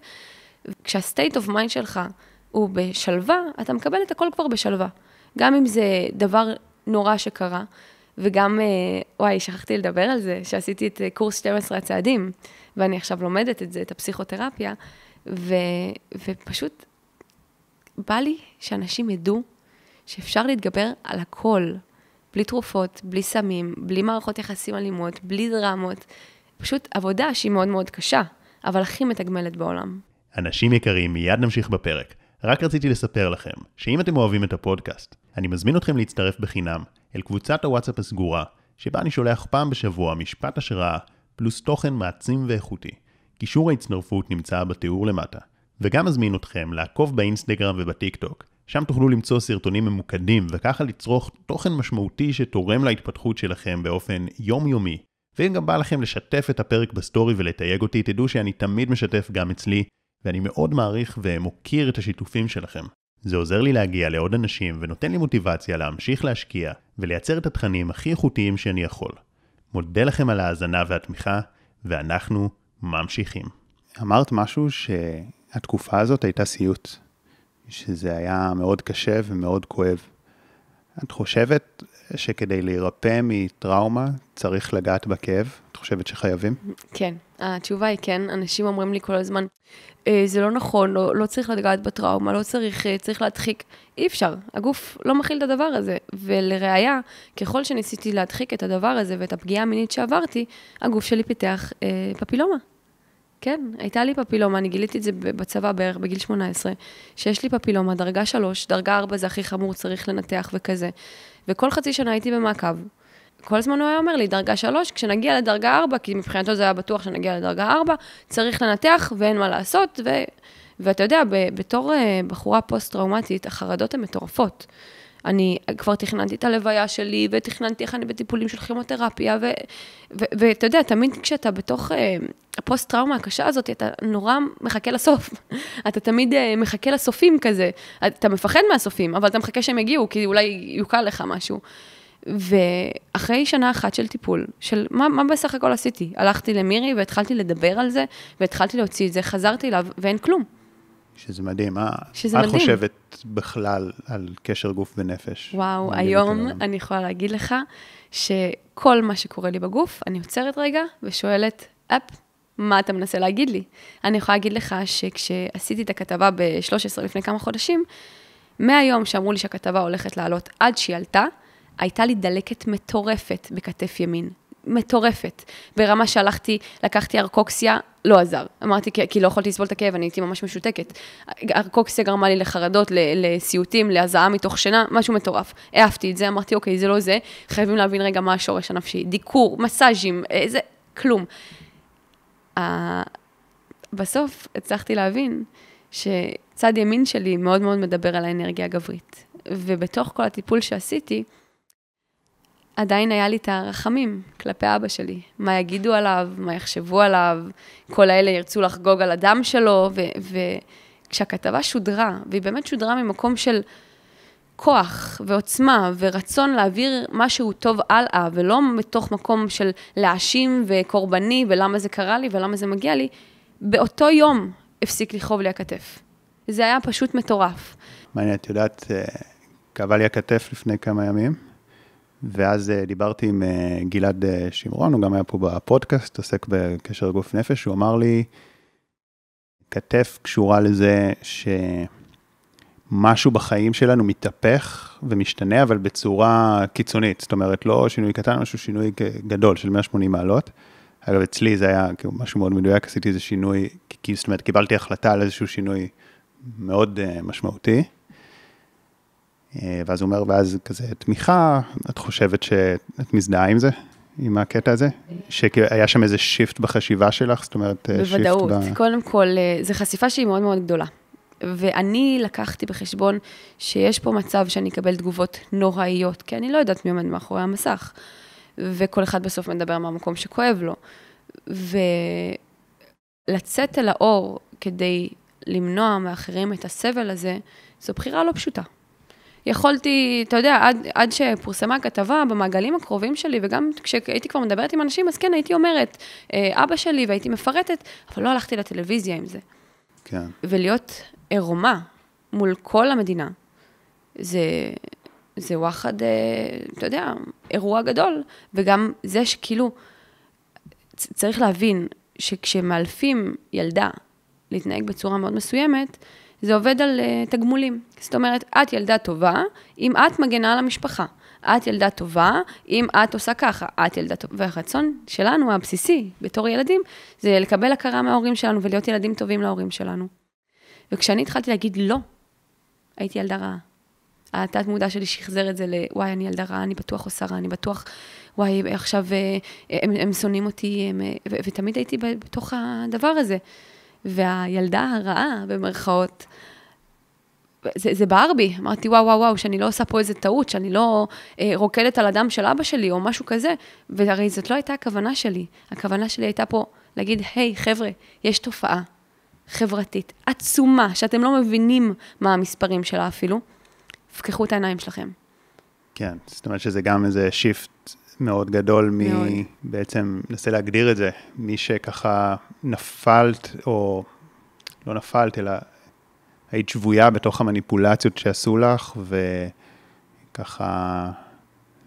כשה state of mind שלך הוא בשלווה, אתה מקבל את הכל כבר בשלווה. גם אם זה דבר נורא שקרה, וגם, אה, וואי, שכחתי לדבר על זה, שעשיתי את אה, קורס 12 הצעדים, ואני עכשיו לומדת את זה, את הפסיכותרפיה, ו, ופשוט בא לי שאנשים ידעו שאפשר להתגבר על הכל, בלי תרופות, בלי סמים, בלי מערכות יחסים אלימות, בלי דרמות, פשוט עבודה שהיא מאוד מאוד קשה, אבל הכי מתגמלת בעולם. אנשים יקרים, מיד נמשיך בפרק. רק רציתי לספר לכם, שאם אתם אוהבים את הפודקאסט, אני מזמין אתכם להצטרף בחינם אל קבוצת הוואטסאפ הסגורה, שבה אני שולח פעם בשבוע משפט השראה, פלוס תוכן מעצים ואיכותי. קישור ההצטרפות נמצא בתיאור למטה. וגם מזמין אתכם לעקוב באינסטגרם ובטיק טוק, שם תוכלו למצוא סרטונים ממוקדים וככה לצרוך תוכן משמעותי שתורם להתפתחות שלכם באופן יומיומי. ואם גם בא לכם לשתף את הפרק בסטורי ולתייג אותי, תדעו שאני תמיד משתף גם אצלי, ואני מאוד מעריך ומוקיר את השיתופים שלכם. זה עוזר לי להגיע לעוד אנשים ונותן לי מוטיבציה להמשיך להשקיע ולייצר את התכנים הכי איכותיים שאני יכול. מודה לכם על ההאזנה והתמיכה, ואנחנו ממשיכים. אמרת משהו שהתקופה הזאת הייתה סיוט, שזה היה מאוד קשה ומאוד כואב. את חושבת שכדי להירפא מטראומה צריך לגעת בכאב? את חושבת שחייבים? כן, התשובה היא כן. אנשים אומרים לי כל הזמן, אה, זה לא נכון, לא, לא צריך לגעת בטראומה, לא צריך, אה, צריך להדחיק. אי אפשר, הגוף לא מכיל את הדבר הזה. ולראיה, ככל שניסיתי להדחיק את הדבר הזה ואת הפגיעה המינית שעברתי, הגוף שלי פיתח אה, פפילומה. כן, הייתה לי פפילומה, אני גיליתי את זה בצבא בערך בגיל 18, שיש לי פפילומה, דרגה 3, דרגה 4 זה הכי חמור, צריך לנתח וכזה. וכל חצי שנה הייתי במעקב. כל הזמן הוא היה אומר לי, דרגה 3, כשנגיע לדרגה 4, כי מבחינתו זה היה בטוח שנגיע לדרגה 4, צריך לנתח ואין מה לעשות, ו... ואתה יודע, בתור אה, בחורה פוסט-טראומטית, החרדות הן מטורפות. אני כבר תכננתי את הלוויה שלי, ותכננתי איך אני בטיפולים של כימותרפיה, ואתה יודע, תמיד כשאתה בתוך uh, הפוסט-טראומה הקשה הזאת, אתה נורא מחכה לסוף. (laughs) אתה תמיד uh, מחכה לסופים כזה. אתה מפחד מהסופים, אבל אתה מחכה שהם יגיעו, כי אולי יוקל לך משהו. ואחרי שנה אחת של טיפול, של מה, מה בסך הכל עשיתי? הלכתי למירי והתחלתי לדבר על זה, והתחלתי להוציא את זה, חזרתי אליו, ואין כלום. שזה מדהים. שזה מה את מדהים. חושבת בכלל על קשר גוף ונפש? וואו, היום. אני יכולה להגיד לך שכל מה שקורה לי בגוף, אני עוצרת רגע ושואלת, אפ, מה אתה מנסה להגיד לי? אני יכולה להגיד לך שכשעשיתי את הכתבה ב-13 לפני כמה חודשים, מהיום שאמרו לי שהכתבה הולכת לעלות עד שהיא עלתה, הייתה לי דלקת מטורפת בכתף ימין. מטורפת. ברמה שהלכתי, לקחתי ארקוקסיה, לא עזר. אמרתי, כי, כי לא יכולתי לסבול את הכאב, אני הייתי ממש משותקת. ארקוקסיה גרמה לי לחרדות, לסיוטים, להזעה מתוך שינה, משהו מטורף. העפתי את זה, אמרתי, אוקיי, זה לא זה, חייבים להבין רגע מה השורש הנפשי. דיקור, מסאז'ים, איזה, כלום. ה- בסוף הצלחתי להבין שצד ימין שלי מאוד מאוד מדבר על האנרגיה הגברית. ובתוך כל הטיפול שעשיתי, עדיין היה לי את הרחמים כלפי אבא שלי. מה יגידו עליו, מה יחשבו עליו, כל האלה ירצו לחגוג על הדם שלו, וכשהכתבה שודרה, והיא באמת שודרה ממקום של כוח ועוצמה ורצון להעביר משהו טוב הלאה, ולא מתוך מקום של להאשים וקורבני, ולמה זה קרה לי ולמה זה מגיע לי, באותו יום הפסיק לכאוב לי הכתף. זה היה פשוט מטורף. מעניין, את יודעת, כאבה לי הכתף לפני כמה ימים, ואז אה, דיברתי עם אה, גלעד אה, שמרון, הוא גם היה פה בפודקאסט, עוסק בקשר גוף נפש, הוא אמר לי, כתף קשורה לזה שמשהו בחיים שלנו מתהפך ומשתנה, אבל בצורה קיצונית, זאת אומרת, לא שינוי קטן, משהו שינוי גדול של 180 מעלות. אגב, אצלי זה היה כאילו משהו מאוד מדויק, עשיתי איזה שינוי, זאת אומרת, קיבלתי החלטה על איזשהו שינוי מאוד משמעותי. Uh, ואז הוא אומר, ואז כזה תמיכה, את חושבת שאת מזדהה עם זה, עם הקטע הזה? שהיה שם איזה shift בחשיבה שלך, זאת אומרת, אה, shift בוודאות. ב... קודם כל, אה, זו חשיפה שהיא מאוד מאוד גדולה. ואני לקחתי בחשבון שיש פה מצב שאני אקבל תגובות נוראיות, כי אני לא יודעת מי עומד מאחורי המסך. וכל אחד בסוף מדבר מהמקום שכואב לו. ולצאת אל האור כדי למנוע מאחרים את הסבל הזה, זו בחירה לא פשוטה. יכולתי, אתה יודע, עד, עד שפורסמה הכתבה במעגלים הקרובים שלי, וגם כשהייתי כבר מדברת עם אנשים, אז כן, הייתי אומרת, "אה, אבא שלי, והייתי מפרטת, אבל לא הלכתי לטלוויזיה עם זה. כן, ולהיות עירומה מול כל המדינה, זה, זה וואחד, אה, אתה יודע, אירוע גדול. וגם זה שכאילו, צריך להבין שכשמאלפים ילדה להתנהג בצורה מאוד מסוימת, זה עובד על uh, תגמולים. זאת אומרת, את ילדה טובה, אם את מגנה על המשפחה. את ילדה טובה, אם את עושה ככה, את ילדה טובה. והרצון שלנו, הבסיסי, בתור ילדים, זה לקבל הכרה מההורים שלנו ולהיות ילדים טובים להורים שלנו. וכשאני התחלתי להגיד לא, הייתי ילדה רעה. התת מודע שלי שחזר את זה ל, וואי, אני ילדה רעה, אני בטוח עושה רע, אני בטוח, וואי, עכשיו אה, הם, הם שונאים אותי, הם, אה, ו, ותמיד הייתי בתוך הדבר הזה. והילדה הרעה, במרכאות, זה, זה בער בי. אמרתי, וואו, וואו, וואו, שאני לא עושה פה איזה טעות, שאני לא אה, רוקדת על הדם של אבא שלי או משהו כזה. והרי זאת לא הייתה הכוונה שלי. הכוונה שלי הייתה פה להגיד, היי, חבר'ה, יש תופעה חברתית עצומה, שאתם לא מבינים מה המספרים שלה אפילו. פקחו את העיניים שלכם. כן, זאת אומרת שזה גם איזה שיפט מאוד גדול מ... מאוד. בעצם, ננסה להגדיר את זה, מי שככה נפלת, או לא נפלת, אלא היית שבויה בתוך המניפולציות שעשו לך, וככה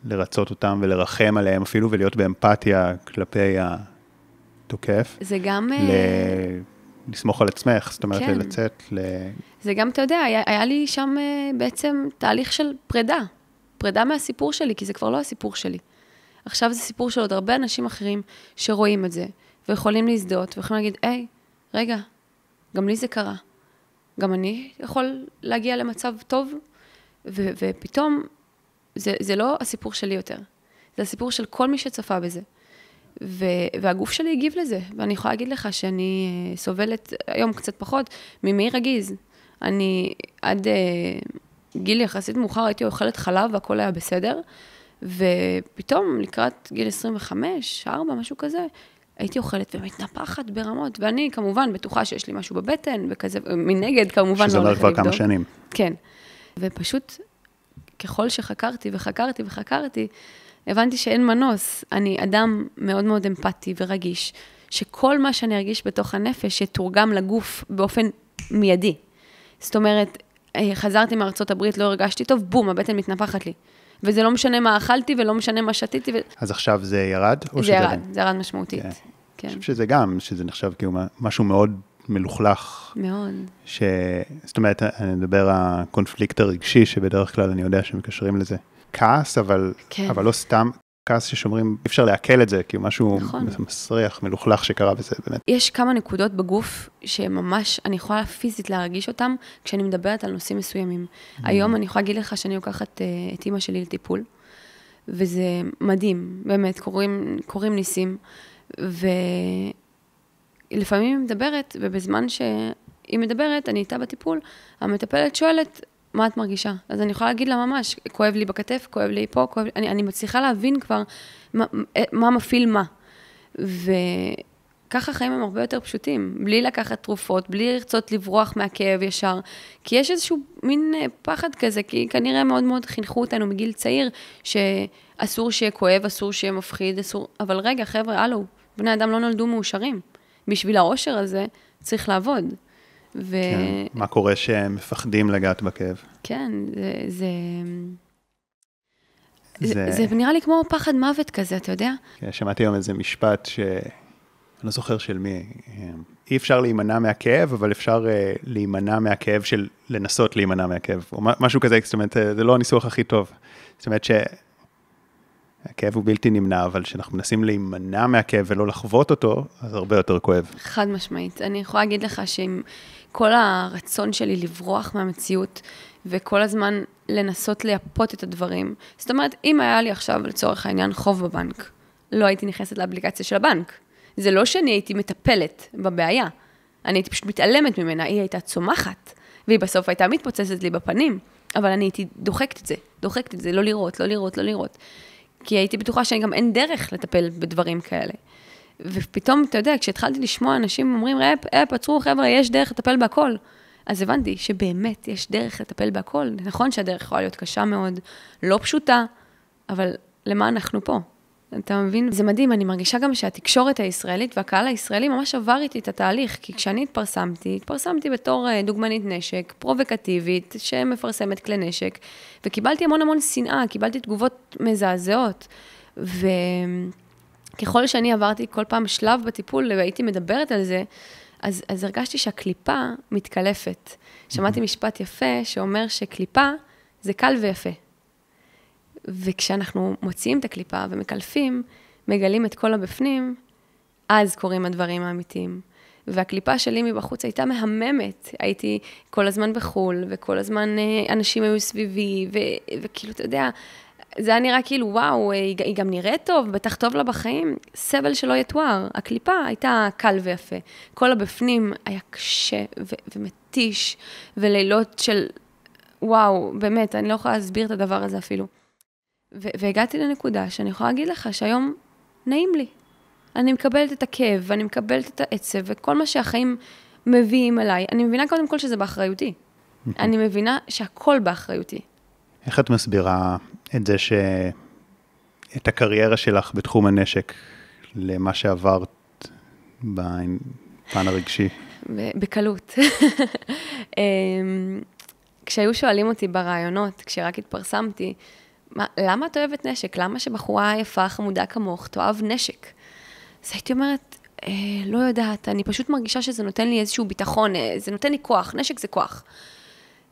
לרצות אותם ולרחם עליהם אפילו, ולהיות באמפתיה כלפי התוקף. זה גם... ל... אה, לסמוך על עצמך, זאת אומרת, כן. לצאת ל... זה גם, אתה יודע, היה, היה לי שם אה, בעצם תהליך של פרידה. פרידה מהסיפור שלי, כי זה כבר לא הסיפור שלי. עכשיו זה סיפור של עוד הרבה אנשים אחרים שרואים את זה, ויכולים להזדהות, ויכולים להגיד, היי, רגע, גם לי זה קרה. גם אני יכול להגיע למצב טוב, ו- ופתאום זה, זה לא הסיפור שלי יותר. זה הסיפור של כל מי שצפה בזה. ו- והגוף שלי הגיב לזה, ואני יכולה להגיד לך שאני אה, סובלת היום קצת פחות ממעי רגיז. אני עד uh, גיל יחסית מאוחר הייתי אוכלת חלב והכל היה בסדר, ופתאום לקראת גיל 25, 4, משהו כזה, הייתי אוכלת ומתנפחת ברמות, ואני כמובן בטוחה שיש לי משהו בבטן, וכזה, מנגד כמובן שזה לא אומר הולך כבר לבדוק. כמה שנים. כן. ופשוט, ככל שחקרתי וחקרתי וחקרתי, הבנתי שאין מנוס. אני אדם מאוד מאוד אמפתי ורגיש, שכל מה שאני ארגיש בתוך הנפש יתורגם לגוף באופן מיידי. זאת אומרת, אה, חזרתי מארצות הברית, לא הרגשתי טוב, בום, הבטן מתנפחת לי. וזה לא משנה מה אכלתי ולא משנה מה שתיתי. ו... אז עכשיו זה ירד? זה ירד, זה ירד משמעותית. כן. כן. אני חושב שזה גם, שזה נחשב כאילו משהו מאוד מלוכלך. מאוד. ש... זאת אומרת, אני מדבר הקונפליקט הרגשי, שבדרך כלל אני יודע שמקשרים לזה. כעס, אבל, כן. אבל לא סתם כעס ששומרים, אי אפשר לעכל את זה, כי הוא משהו נכון. מסריח, מלוכלך שקרה בזה, באמת. יש כמה נקודות בגוף שממש, אני יכולה פיזית להרגיש אותן כשאני מדברת על נושאים מסוימים. Mm. היום אני יכולה להגיד לך שאני לוקחת uh, את אימא שלי לטיפול, וזה מדהים, באמת, קורים, קורים ניסים, ולפעמים היא מדברת, ובזמן שהיא מדברת, אני איתה בטיפול, המטפלת שואלת, מה את מרגישה? אז אני יכולה להגיד לה ממש, כואב לי בכתף, כואב לי פה, כואב לי... אני, אני מצליחה להבין כבר מה, מה מפעיל מה. וככה החיים הם הרבה יותר פשוטים, בלי לקחת תרופות, בלי לרצות לברוח מהכאב ישר. כי יש איזשהו מין אה, פחד כזה, כי כנראה מאוד מאוד חינכו אותנו מגיל צעיר, שאסור שיהיה כואב, אסור שיהיה מפחיד, אסור... אבל רגע, חבר'ה, הלו, בני אדם לא נולדו מאושרים. בשביל העושר הזה צריך לעבוד. ו... כן. מה קורה שהם מפחדים לגעת בכאב? כן, זה... זה... זה... זה נראה לי כמו פחד מוות כזה, אתה יודע? כן, שמעתי היום איזה משפט ש... אני לא זוכר של מי. אי אפשר להימנע מהכאב, אבל אפשר uh, להימנע מהכאב של לנסות להימנע מהכאב, או משהו כזה, זאת אומרת, זה לא הניסוח הכי טוב. זאת אומרת שהכאב הוא בלתי נמנע, אבל כשאנחנו מנסים להימנע מהכאב ולא לחוות אותו, אז הרבה יותר כואב. חד משמעית. אני יכולה להגיד לך שאם כל הרצון שלי לברוח מהמציאות, וכל הזמן לנסות לייפות את הדברים. זאת אומרת, אם היה לי עכשיו, לצורך העניין, חוב בבנק, לא הייתי נכנסת לאפליקציה של הבנק. זה לא שאני הייתי מטפלת בבעיה, אני הייתי פשוט מתעלמת ממנה, היא הייתה צומחת, והיא בסוף הייתה מתפוצצת לי בפנים, אבל אני הייתי דוחקת את זה, דוחקת את זה, לא לראות, לא לראות, לא לראות. כי הייתי בטוחה שגם אין דרך לטפל בדברים כאלה. ופתאום, אתה יודע, כשהתחלתי לשמוע אנשים אומרים, אפ, אפ, עצרו, חבר'ה, יש דרך לטפל בהכל. אז הבנתי שבאמת יש דרך לטפל בהכל. נכון שהדרך יכולה להיות קשה מאוד, לא פשוטה, אבל למה אנחנו פה? אתה מבין? זה מדהים, אני מרגישה גם שהתקשורת הישראלית והקהל הישראלי ממש עבר איתי את התהליך, כי כשאני התפרסמתי, התפרסמתי בתור אה, דוגמנית נשק, פרובוקטיבית, שמפרסמת כלי נשק, וקיבלתי המון המון שנאה, קיבלתי תגובות מזעזעות. ו... ככל שאני עברתי כל פעם שלב בטיפול והייתי מדברת על זה, אז, אז הרגשתי שהקליפה מתקלפת. שמעתי משפט יפה שאומר שקליפה זה קל ויפה. וכשאנחנו מוציאים את הקליפה ומקלפים, מגלים את כל הבפנים, אז קורים הדברים האמיתיים. והקליפה שלי מבחוץ הייתה מהממת. הייתי כל הזמן בחו"ל, וכל הזמן אה, אנשים היו סביבי, ו- וכאילו, אתה יודע, זה היה נראה כאילו, וואו, היא, היא גם נראית טוב, בטח טוב לה בחיים. סבל שלא יתואר. הקליפה הייתה קל ויפה. כל הבפנים היה קשה ו- ומתיש, ולילות של, וואו, באמת, אני לא יכולה להסביר את הדבר הזה אפילו. ו- והגעתי לנקודה שאני יכולה להגיד לך שהיום נעים לי. אני מקבלת את הכאב, ואני מקבלת את העצב, וכל מה שהחיים מביאים אליי. אני מבינה קודם כל שזה באחריותי. אני מבינה שהכל באחריותי. איך את מסבירה את זה ש... את הקריירה שלך בתחום הנשק למה שעברת בפן הרגשי? בקלות. (laughs) אמ, כשהיו שואלים אותי ברעיונות, כשרק התפרסמתי, מה, למה את אוהבת נשק? למה שבחורה יפה, חמודה כמוך, תאהב נשק? אז הייתי אומרת, אה, לא יודעת, אני פשוט מרגישה שזה נותן לי איזשהו ביטחון, אה, זה נותן לי כוח, נשק זה כוח.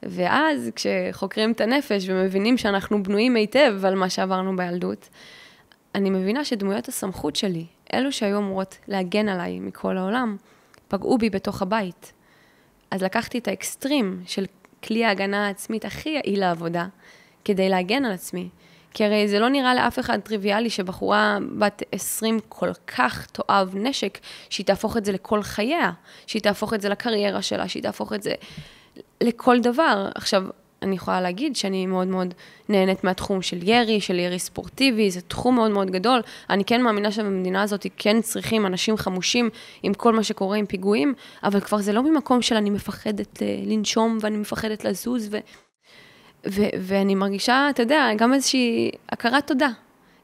ואז כשחוקרים את הנפש ומבינים שאנחנו בנויים היטב על מה שעברנו בילדות, אני מבינה שדמויות הסמכות שלי, אלו שהיו אמורות להגן עליי מכל העולם, פגעו בי בתוך הבית. אז לקחתי את האקסטרים של כלי ההגנה העצמית הכי יעיל לעבודה, כדי להגן על עצמי. כי הרי זה לא נראה לאף אחד טריוויאלי שבחורה בת 20 כל כך תאהב נשק, שהיא תהפוך את זה לכל חייה, שהיא תהפוך את זה לקריירה שלה, שהיא תהפוך את זה לכל דבר. עכשיו, אני יכולה להגיד שאני מאוד מאוד נהנית מהתחום של ירי, של ירי ספורטיבי, זה תחום מאוד מאוד גדול. אני כן מאמינה שבמדינה הזאת כן צריכים אנשים חמושים עם כל מה שקורה עם פיגועים, אבל כבר זה לא ממקום של אני מפחדת אה, לנשום ואני מפחדת לזוז, ו... ו- ואני מרגישה, אתה יודע, גם איזושהי הכרת תודה,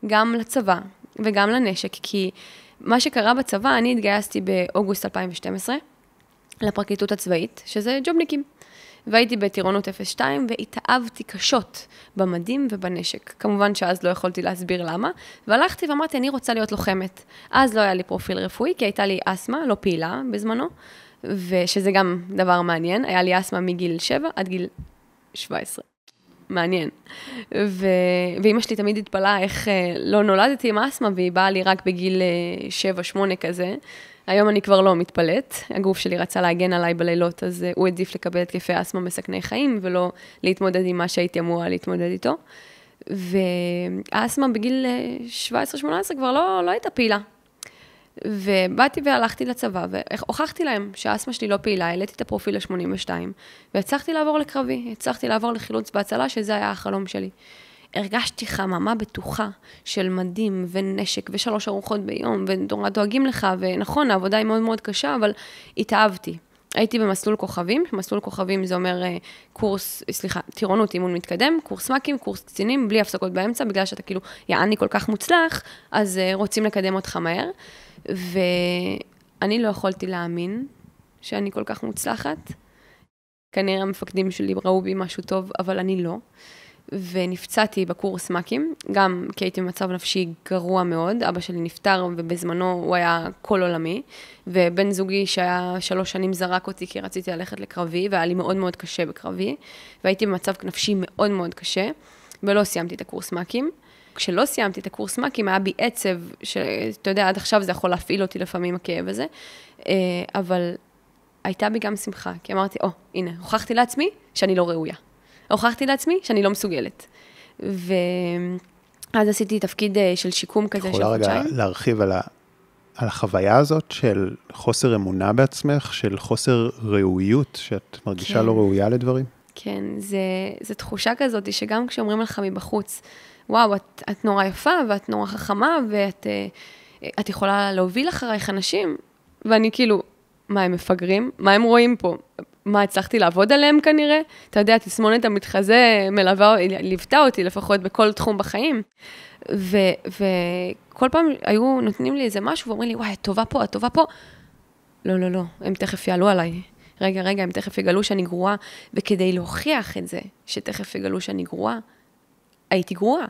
גם לצבא וגם לנשק, כי מה שקרה בצבא, אני התגייסתי באוגוסט 2012 לפרקליטות הצבאית, שזה ג'ובניקים. והייתי בטירונות 02, והתאהבתי קשות במדים ובנשק. כמובן שאז לא יכולתי להסביר למה, והלכתי ואמרתי, אני רוצה להיות לוחמת. אז לא היה לי פרופיל רפואי, כי הייתה לי אסתמה, לא פעילה בזמנו, ושזה גם דבר מעניין, היה לי אסתמה מגיל 7 עד גיל 17. מעניין. ו... ואימא שלי תמיד התפלאה איך אה, לא נולדתי עם אסתמה, והיא באה לי רק בגיל 7-8 אה, כזה. היום אני כבר לא מתפלאת, הגוף שלי רצה להגן עליי בלילות, אז אה, הוא העדיף לקבל התקפי אסתמה מסכני חיים, ולא להתמודד עם מה שהייתי אמורה להתמודד איתו. והאסתמה בגיל 17-18 כבר לא, לא הייתה פעילה. ובאתי והלכתי לצבא, והוכחתי להם שהאסתמה שלי לא פעילה, העליתי את הפרופיל ל-82, והצלחתי לעבור לקרבי, הצלחתי לעבור לחילוץ והצלה, שזה היה החלום שלי. הרגשתי חממה בטוחה של מדים ונשק ושלוש ארוחות ביום, ונורא דואגים לך, ונכון, העבודה היא מאוד מאוד קשה, אבל התאהבתי. הייתי במסלול כוכבים, מסלול כוכבים זה אומר אה, קורס, סליחה, טירונות, אימון מתקדם, קורס מ"כים, קורס קצינים, בלי הפסקות באמצע, בגלל שאתה כאילו יעני כל כך מוצלח, אז uh, רוצים לקדם אותך מהר. ואני לא יכולתי להאמין שאני כל כך מוצלחת. כנראה המפקדים שלי ראו בי משהו טוב, אבל אני לא. ונפצעתי בקורס מ"כים, גם כי הייתי במצב נפשי גרוע מאוד, אבא שלי נפטר ובזמנו הוא היה כל עולמי, ובן זוגי שהיה שלוש שנים זרק אותי כי רציתי ללכת לקרבי, והיה לי מאוד מאוד קשה בקרבי, והייתי במצב נפשי מאוד מאוד קשה, ולא סיימתי את הקורס מ"כים. כשלא סיימתי את הקורס מ"כים, היה בי עצב, שאתה יודע, עד עכשיו זה יכול להפעיל אותי לפעמים, הכאב הזה, אה, אבל הייתה בי גם שמחה, כי אמרתי, או, oh, הנה, הוכחתי לעצמי שאני לא ראויה. הוכחתי לעצמי שאני לא מסוגלת. ואז עשיתי תפקיד אה, של שיקום כזה של חודשיים. יכולה רגע להרחיב על, ה... על החוויה הזאת של חוסר אמונה בעצמך, של חוסר ראויות, שאת מרגישה כן. לא ראויה לדברים? כן, זה, זה תחושה כזאת שגם כשאומרים לך מבחוץ, וואו, את, את נורא יפה ואת נורא חכמה ואת אה, את יכולה להוביל אחרייך אנשים, ואני כאילו, מה, הם מפגרים? מה הם רואים פה? מה, הצלחתי לעבוד עליהם כנראה? אתה יודע, תסמונת המתחזה מלווה, ליוותה אותי לפחות בכל תחום בחיים. וכל פעם היו נותנים לי איזה משהו ואומרים לי, וואי, את טובה פה, את טובה פה. לא, לא, לא, הם תכף יעלו עליי. רגע, רגע, הם תכף יגלו שאני גרועה, וכדי להוכיח את זה, שתכף יגלו שאני גרועה, הייתי גרועה.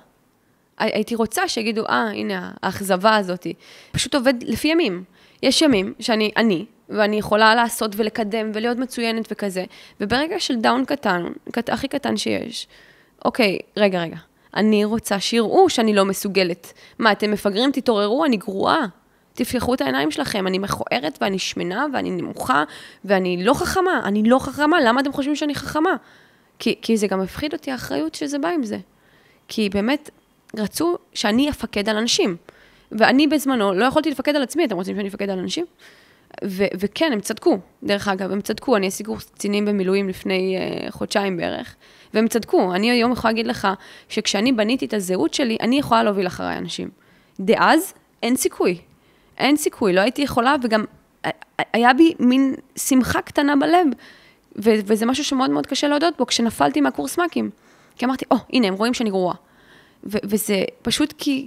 הייתי רוצה שיגידו, אה, הנה, האכזבה הזאת. פשוט עובד לפי ימים. יש ימים שאני אני, ואני יכולה לעשות ולקדם ולהיות מצוינת וכזה, וברגע של דאון קטן, קט, הכי קטן שיש, אוקיי, רגע, רגע, אני רוצה שיראו שאני לא מסוגלת. מה, אתם מפגרים? תתעוררו, אני גרועה. תפתחו את העיניים שלכם, אני מכוערת ואני שמנה ואני נמוכה ואני לא חכמה, אני לא חכמה, למה אתם חושבים שאני חכמה? כי, כי זה גם מפחיד אותי האחריות שזה בא עם זה. כי באמת, רצו שאני אפקד על אנשים. ואני בזמנו לא יכולתי לפקד על עצמי, אתם רוצים שאני אפקד על אנשים? ו- וכן, הם צדקו, דרך אגב, הם צדקו. אני עשיתי קורס קצינים במילואים לפני uh, חודשיים בערך, והם צדקו. אני היום יכולה להגיד לך שכשאני בניתי את הזהות שלי, אני יכולה להוביל אחריי אנשים. דאז, אין סיכוי. אין סיכוי, לא הייתי יכולה, וגם היה בי מין שמחה קטנה בלב, ו- וזה משהו שמאוד מאוד קשה להודות בו, כשנפלתי מהקורס מ"כים. כי אמרתי, או, oh, הנה, הם רואים שאני גרועה. ו- וזה פשוט כי,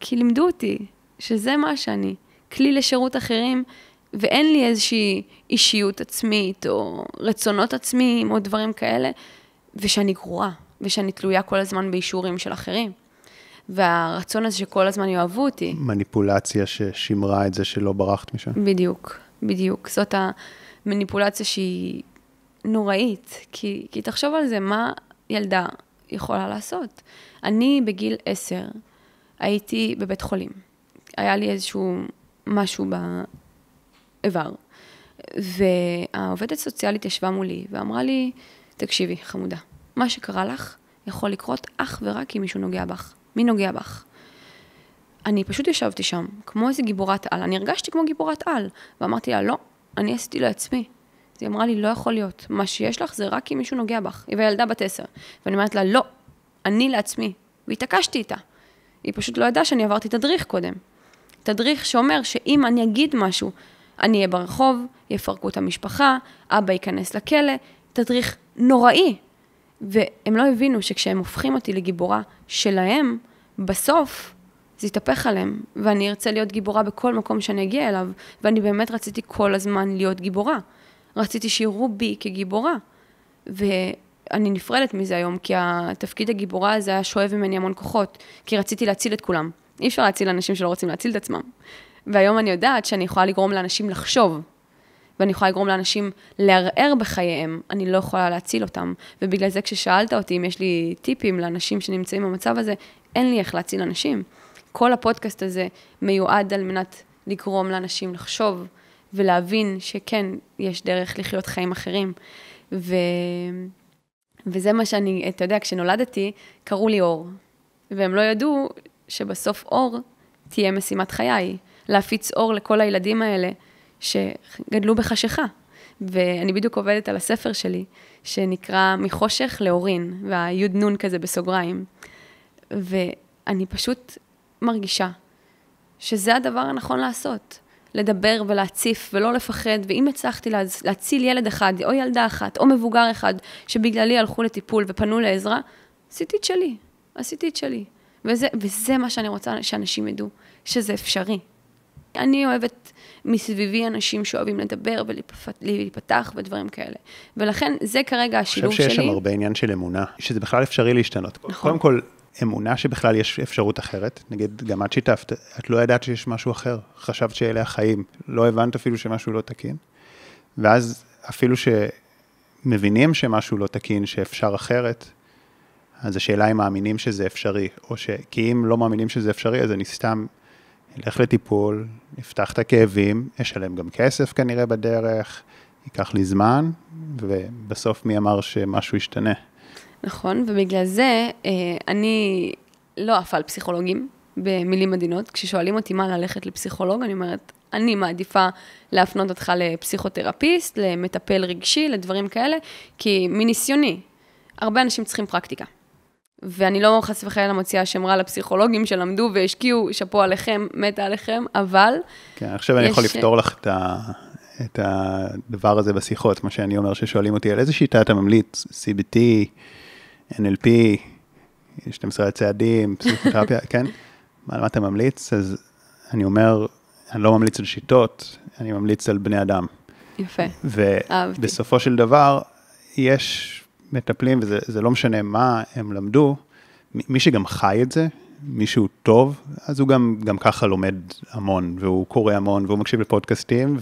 כי לימדו אותי שזה מה שאני, כלי לשירות אחרים, ואין לי איזושהי אישיות עצמית, או רצונות עצמיים, או דברים כאלה, ושאני גרועה, ושאני תלויה כל הזמן באישורים של אחרים. והרצון הזה שכל הזמן יאהבו אותי. מניפולציה ששימרה את זה שלא ברחת משם. בדיוק, בדיוק. זאת המניפולציה שהיא נוראית, כי, כי תחשוב על זה, מה ילדה יכולה לעשות? אני בגיל עשר הייתי בבית חולים. היה לי איזשהו משהו באיבר. והעובדת סוציאלית ישבה מולי ואמרה לי, תקשיבי, חמודה, מה שקרה לך יכול לקרות אך ורק אם מישהו נוגע בך. מי נוגע בך? אני פשוט ישבתי שם, כמו איזה גיבורת על. אני הרגשתי כמו גיבורת על, ואמרתי לה, לא, אני עשיתי לעצמי. אז היא אמרה לי, לא יכול להיות, מה שיש לך זה רק אם מישהו נוגע בך. היא וילדה בת עשר. ואני אומרת לה, לא, אני לעצמי. והתעקשתי איתה. היא פשוט לא ידעה שאני עברתי תדריך קודם. תדריך שאומר שאם אני אגיד משהו, אני אהיה ברחוב, יפרקו את המשפחה, אבא ייכנס לכלא, תדריך נוראי. והם לא הבינו שכשהם הופכים אותי לגיבורה שלהם, בסוף זה יתהפך עליהם, ואני ארצה להיות גיבורה בכל מקום שאני אגיע אליו, ואני באמת רציתי כל הזמן להיות גיבורה. רציתי שיראו בי כגיבורה. ואני נפרדת מזה היום, כי התפקיד הגיבורה הזה היה שואב ממני המון כוחות, כי רציתי להציל את כולם. אי אפשר להציל אנשים שלא רוצים להציל את עצמם. והיום אני יודעת שאני יכולה לגרום לאנשים לחשוב, ואני יכולה לגרום לאנשים לערער בחייהם, אני לא יכולה להציל אותם. ובגלל זה כששאלת אותי אם יש לי טיפים לאנשים שנמצאים במצב הזה, אין לי איך להציל אנשים. כל הפודקאסט הזה מיועד על מנת לגרום לאנשים לחשוב ולהבין שכן, יש דרך לחיות חיים אחרים. ו... וזה מה שאני, אתה יודע, כשנולדתי, קראו לי אור. והם לא ידעו שבסוף אור תהיה משימת חיי, להפיץ אור לכל הילדים האלה שגדלו בחשיכה. ואני בדיוק עובדת על הספר שלי, שנקרא מחושך לאורין, והיוד נון כזה בסוגריים. ואני פשוט מרגישה שזה הדבר הנכון לעשות. לדבר ולהציף ולא לפחד, ואם הצלחתי להציל ילד אחד או ילדה אחת או מבוגר אחד שבגללי הלכו לטיפול ופנו לעזרה, עשיתי את שלי, עשיתי את שלי. וזה, וזה מה שאני רוצה שאנשים ידעו, שזה אפשרי. אני אוהבת מסביבי אנשים שאוהבים לדבר ולהיפתח ודברים כאלה. ולכן זה כרגע השילוב שלי. אני חושב שיש שם הרבה עניין של אמונה, שזה בכלל אפשרי להשתנות. נכון. קודם כל, אמונה שבכלל יש אפשרות אחרת. נגיד, גם את שיתפת, את לא ידעת שיש משהו אחר, חשבת שאלה החיים, לא הבנת אפילו שמשהו לא תקין. ואז אפילו שמבינים שמשהו לא תקין, שאפשר אחרת, אז השאלה אם מאמינים שזה אפשרי, או ש... כי אם לא מאמינים שזה אפשרי, אז אני סתם אלך לטיפול, אפתח את הכאבים, אשלם גם כסף כנראה בדרך, ייקח לי זמן, ובסוף מי אמר שמשהו ישתנה. נכון, ובגלל זה אה, אני לא עפה על פסיכולוגים במילים עדינות. כששואלים אותי מה ללכת לפסיכולוג, אני אומרת, אני מעדיפה להפנות אותך לפסיכותרפיסט, למטפל רגשי, לדברים כאלה, כי מניסיוני, הרבה אנשים צריכים פרקטיקה. ואני לא חס וחלילה מוציאה שם רע לפסיכולוגים שלמדו והשקיעו, שאפו עליכם, מתה עליכם, אבל... כן, עכשיו. אני יכול לפתור לך את, ה... את הדבר הזה בשיחות, מה שאני אומר, ששואלים אותי על איזה שיטה אתה ממליץ, CBT, NLP, 12 צעדים, פסיכותרפיה, (laughs) כן? על מה אתה ממליץ? אז אני אומר, אני לא ממליץ על שיטות, אני ממליץ על בני אדם. יפה, אהבתי. ובסופו של דבר, יש מטפלים, וזה לא משנה מה הם למדו, מי שגם חי את זה, מישהו טוב, אז הוא גם, גם ככה לומד המון, והוא קורא המון, והוא מקשיב לפודקאסטים,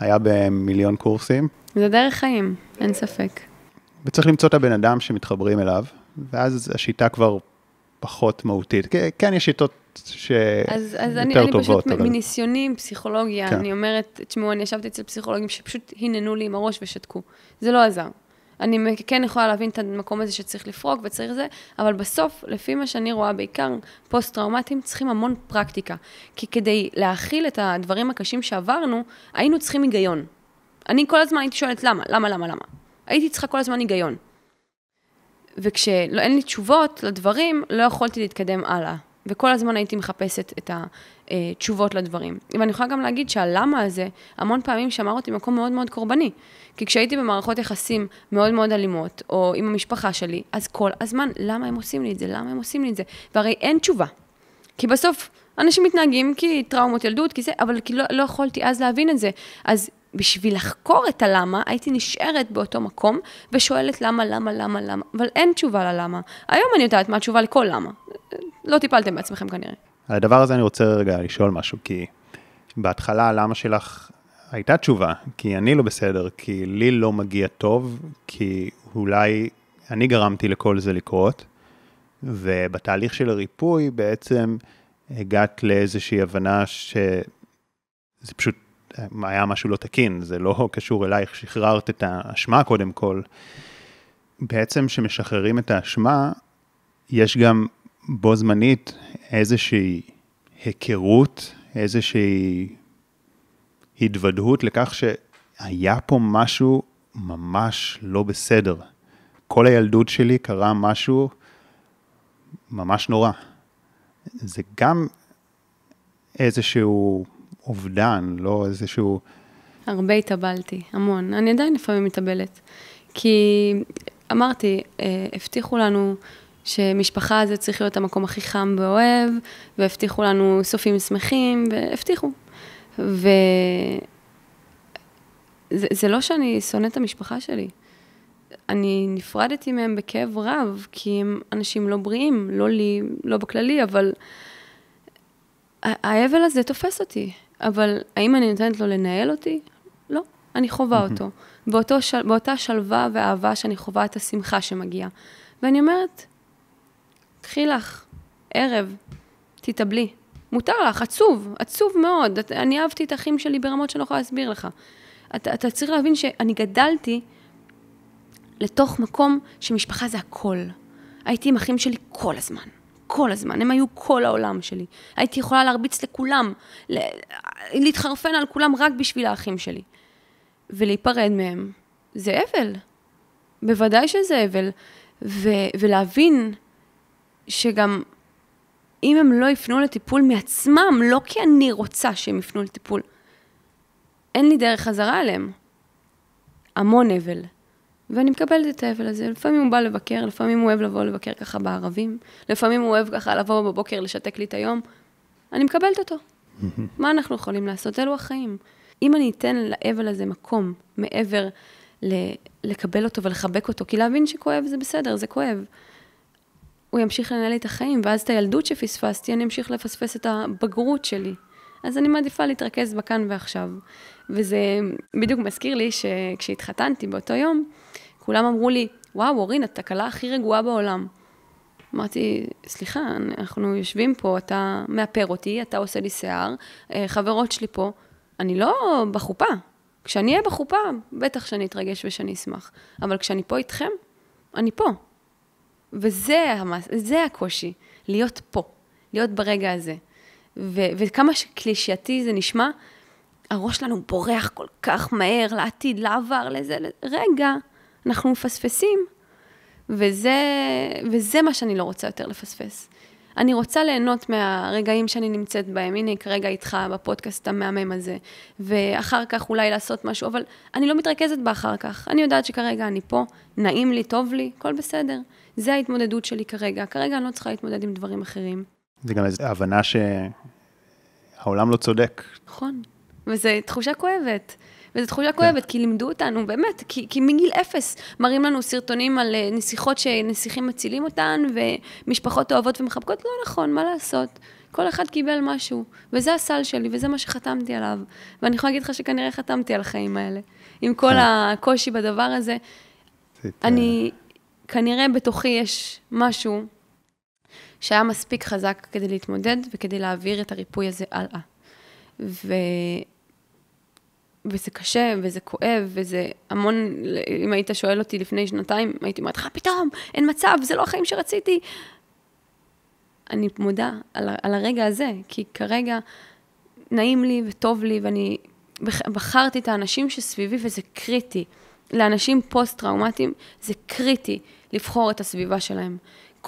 והיה במיליון קורסים. זה דרך חיים, אין ספק. וצריך למצוא את הבן אדם שמתחברים אליו, ואז השיטה כבר פחות מהותית. כן, יש שיטות שיותר טובות. אז, אז אני, אני פשוט, אבל... מניסיוני עם פסיכולוגיה, כן. אני אומרת, תשמעו, אני ישבתי אצל פסיכולוגים שפשוט הננו לי עם הראש ושתקו. זה לא עזר. אני כן יכולה להבין את המקום הזה שצריך לפרוק וצריך זה, אבל בסוף, לפי מה שאני רואה, בעיקר פוסט-טראומטיים, צריכים המון פרקטיקה. כי כדי להכיל את הדברים הקשים שעברנו, היינו צריכים היגיון. אני כל הזמן הייתי שואלת למה, למה, למה, למה. הייתי צריכה כל הזמן היגיון. וכשאין לי תשובות לדברים, לא יכולתי להתקדם הלאה. וכל הזמן הייתי מחפשת את התשובות לדברים. ואני יכולה גם להגיד שהלמה הזה, המון פעמים שמר אותי במקום מאוד מאוד קורבני. כי כשהייתי במערכות יחסים מאוד מאוד אלימות, או עם המשפחה שלי, אז כל הזמן, למה הם עושים לי את זה? למה הם עושים לי את זה? והרי אין תשובה. כי בסוף, אנשים מתנהגים כי טראומות ילדות, כי זה, אבל כי לא, לא יכולתי אז להבין את זה. אז בשביל לחקור את הלמה, הייתי נשארת באותו מקום ושואלת למה, למה, למה, למה, אבל אין תשובה ללמה. היום אני יודעת מה התשובה לכל למה. לא טיפלתם בעצמכם כנראה. על הדבר הזה אני רוצה רגע לשאול משהו, כי בהתחלה הלמה שלך הייתה תשובה, כי אני לא בסדר, כי לי לא מגיע טוב, כי אולי אני גרמתי לכל זה לקרות, ובתהליך של הריפוי בעצם הגעת לאיזושהי הבנה שזה פשוט היה משהו לא תקין, זה לא קשור אלייך, שחררת את האשמה קודם כל. בעצם כשמשחררים את האשמה, יש גם בו זמנית איזושהי היכרות, איזושהי התוודעות לכך שהיה פה משהו ממש לא בסדר. כל הילדות שלי קרה משהו ממש נורא. זה גם איזשהו אובדן, לא איזשהו... הרבה התאבלתי, המון. אני עדיין לפעמים מתאבלת. כי אמרתי, אה, הבטיחו לנו שמשפחה זה צריך להיות המקום הכי חם ואוהב, והבטיחו לנו סופים שמחים, והבטיחו. וזה זה לא שאני שונאת את המשפחה שלי. אני נפרדתי מהם בכאב רב, כי הם אנשים לא בריאים, לא לי, לא בכללי, אבל האבל הזה תופס אותי. אבל האם אני נותנת לו לנהל אותי? לא, אני חווה אותו. באותו של, באותה שלווה ואהבה שאני חווה את השמחה שמגיעה. ואני אומרת, קחי לך ערב, תתאבלי. מותר לך, עצוב, עצוב מאוד. אני אהבתי את האחים שלי ברמות שאני לא יכולה להסביר לך. אתה, אתה צריך להבין שאני גדלתי לתוך מקום שמשפחה זה הכל. הייתי עם אחים שלי כל הזמן. כל הזמן, הם היו כל העולם שלי. הייתי יכולה להרביץ לכולם, להתחרפן על כולם רק בשביל האחים שלי. ולהיפרד מהם, זה אבל. בוודאי שזה אבל. ו- ולהבין שגם אם הם לא יפנו לטיפול מעצמם, לא כי אני רוצה שהם יפנו לטיפול, אין לי דרך חזרה עליהם. המון אבל. ואני מקבלת את האבל הזה. לפעמים הוא בא לבקר, לפעמים הוא אוהב לבוא לבקר ככה בערבים, לפעמים הוא אוהב ככה לבוא בבוקר לשתק לי את היום. אני מקבלת אותו. (laughs) מה אנחנו יכולים לעשות? אלו החיים. אם אני אתן לאבל הזה מקום מעבר ל- לקבל אותו ולחבק אותו, כי להבין שכואב זה בסדר, זה כואב. הוא ימשיך לנהל לי את החיים, ואז את הילדות שפספסתי, אני אמשיך לפספס את הבגרות שלי. אז אני מעדיפה להתרכז בכאן ועכשיו. וזה בדיוק מזכיר לי שכשהתחתנתי באותו יום, כולם אמרו לי, וואו, אורין, את הכלה הכי רגועה בעולם. אמרתי, סליחה, אנחנו יושבים פה, אתה מאפר אותי, אתה עושה לי שיער, אה, חברות שלי פה, אני לא בחופה. כשאני אהיה בחופה, בטח שאני אתרגש ושאני אשמח. אבל כשאני פה איתכם, אני פה. וזה המס... הקושי, להיות פה, להיות ברגע הזה. ו- וכמה שקלישייתי זה נשמע, הראש שלנו בורח כל כך מהר לעתיד, לעבר, לזה, לזה. רגע, אנחנו מפספסים. וזה, וזה מה שאני לא רוצה יותר לפספס. אני רוצה ליהנות מהרגעים שאני נמצאת בהם, הנה כרגע איתך בפודקאסט המהמם הזה, ואחר כך אולי לעשות משהו, אבל אני לא מתרכזת באחר כך. אני יודעת שכרגע אני פה, נעים לי, טוב לי, הכל בסדר. זה ההתמודדות שלי כרגע. כרגע אני לא צריכה להתמודד עם דברים אחרים. זה גם איזו הבנה שהעולם לא צודק. נכון, וזו תחושה כואבת. וזו תחושה כן. כואבת, כי לימדו אותנו, באמת, כי, כי מגיל אפס מראים לנו סרטונים על אה, נסיכות שנסיכים מצילים אותן, ומשפחות אוהבות ומחבקות, לא נכון, מה לעשות? כל אחד קיבל משהו, וזה הסל שלי, וזה מה שחתמתי עליו. ואני יכולה להגיד לך שכנראה חתמתי על החיים האלה. עם כל כן. הקושי בדבר הזה, אני, כנראה בתוכי יש משהו שהיה מספיק חזק כדי להתמודד וכדי להעביר את הריפוי הזה הלאה. ו... וזה קשה, וזה כואב, וזה המון, אם היית שואל אותי לפני שנתיים, הייתי אומרת לך, פתאום, אין מצב, זה לא החיים שרציתי. אני מודה על, על הרגע הזה, כי כרגע נעים לי וטוב לי, ואני בחרתי את האנשים שסביבי, וזה קריטי. לאנשים פוסט-טראומטיים זה קריטי לבחור את הסביבה שלהם.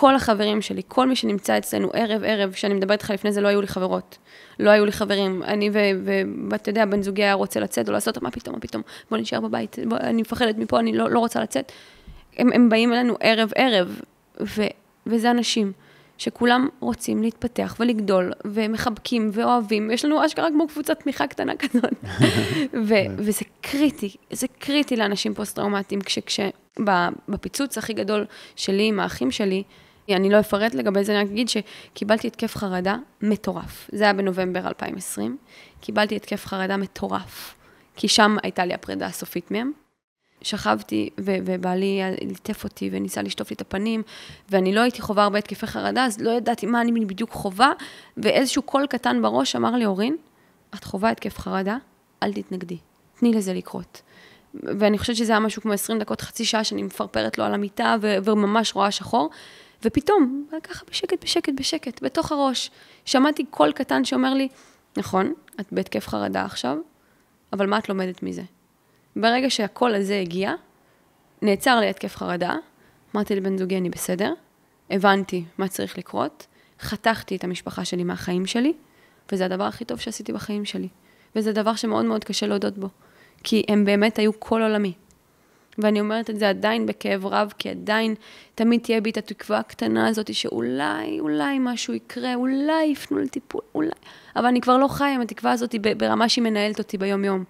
כל החברים שלי, כל מי שנמצא אצלנו ערב-ערב, שאני מדברת איתך לפני זה, לא היו לי חברות. לא היו לי חברים. אני ואתה יודע, בן זוגי היה רוצה לצאת או לעשות, מה פתאום, מה פתאום, בוא נשאר בבית, בוא, אני מפחדת מפה, אני לא, לא רוצה לצאת. הם, הם באים אלינו ערב-ערב, וזה אנשים שכולם רוצים להתפתח ולגדול, ומחבקים ואוהבים, יש לנו אשכרה כמו קבוצת תמיכה קטנה כזאת. (laughs) ו- וזה קריטי, זה קריטי לאנשים פוסט-טראומטיים, כשבפיצוץ הכי גדול שלי עם האחים שלי, אני לא אפרט לגבי זה, אני רק אגיד שקיבלתי התקף חרדה מטורף. זה היה בנובמבר 2020. קיבלתי התקף חרדה מטורף, כי שם הייתה לי הפרידה הסופית מהם. שכבתי, ו- ובעלי ליטף אותי וניסה לשטוף לי את הפנים, ואני לא הייתי חווה הרבה התקפי חרדה, אז לא ידעתי מה אני בדיוק חווה, ואיזשהו קול קטן בראש אמר לי, אורין, את חווה התקף חרדה, אל תתנגדי, תני לזה לקרות. ואני חושבת שזה היה משהו כמו 20 דקות, חצי שעה שאני מפרפרת לו על המיטה, ו- וממש רואה שחור, ופתאום, ככה בשקט, בשקט, בשקט, בתוך הראש, שמעתי קול קטן שאומר לי, נכון, את בהתקף חרדה עכשיו, אבל מה את לומדת מזה? ברגע שהקול הזה הגיע, נעצר לי התקף חרדה, אמרתי לבן זוגי, אני בסדר, הבנתי מה צריך לקרות, חתכתי את המשפחה שלי מהחיים שלי, וזה הדבר הכי טוב שעשיתי בחיים שלי. וזה דבר שמאוד מאוד קשה להודות בו, כי הם באמת היו כל עולמי. ואני אומרת את זה עדיין בכאב רב, כי עדיין תמיד תהיה בי את התקווה הקטנה הזאת שאולי, אולי משהו יקרה, אולי יפנו לטיפול, אולי. אבל אני כבר לא חיה עם התקווה הזאת ברמה שהיא מנהלת אותי ביום-יום.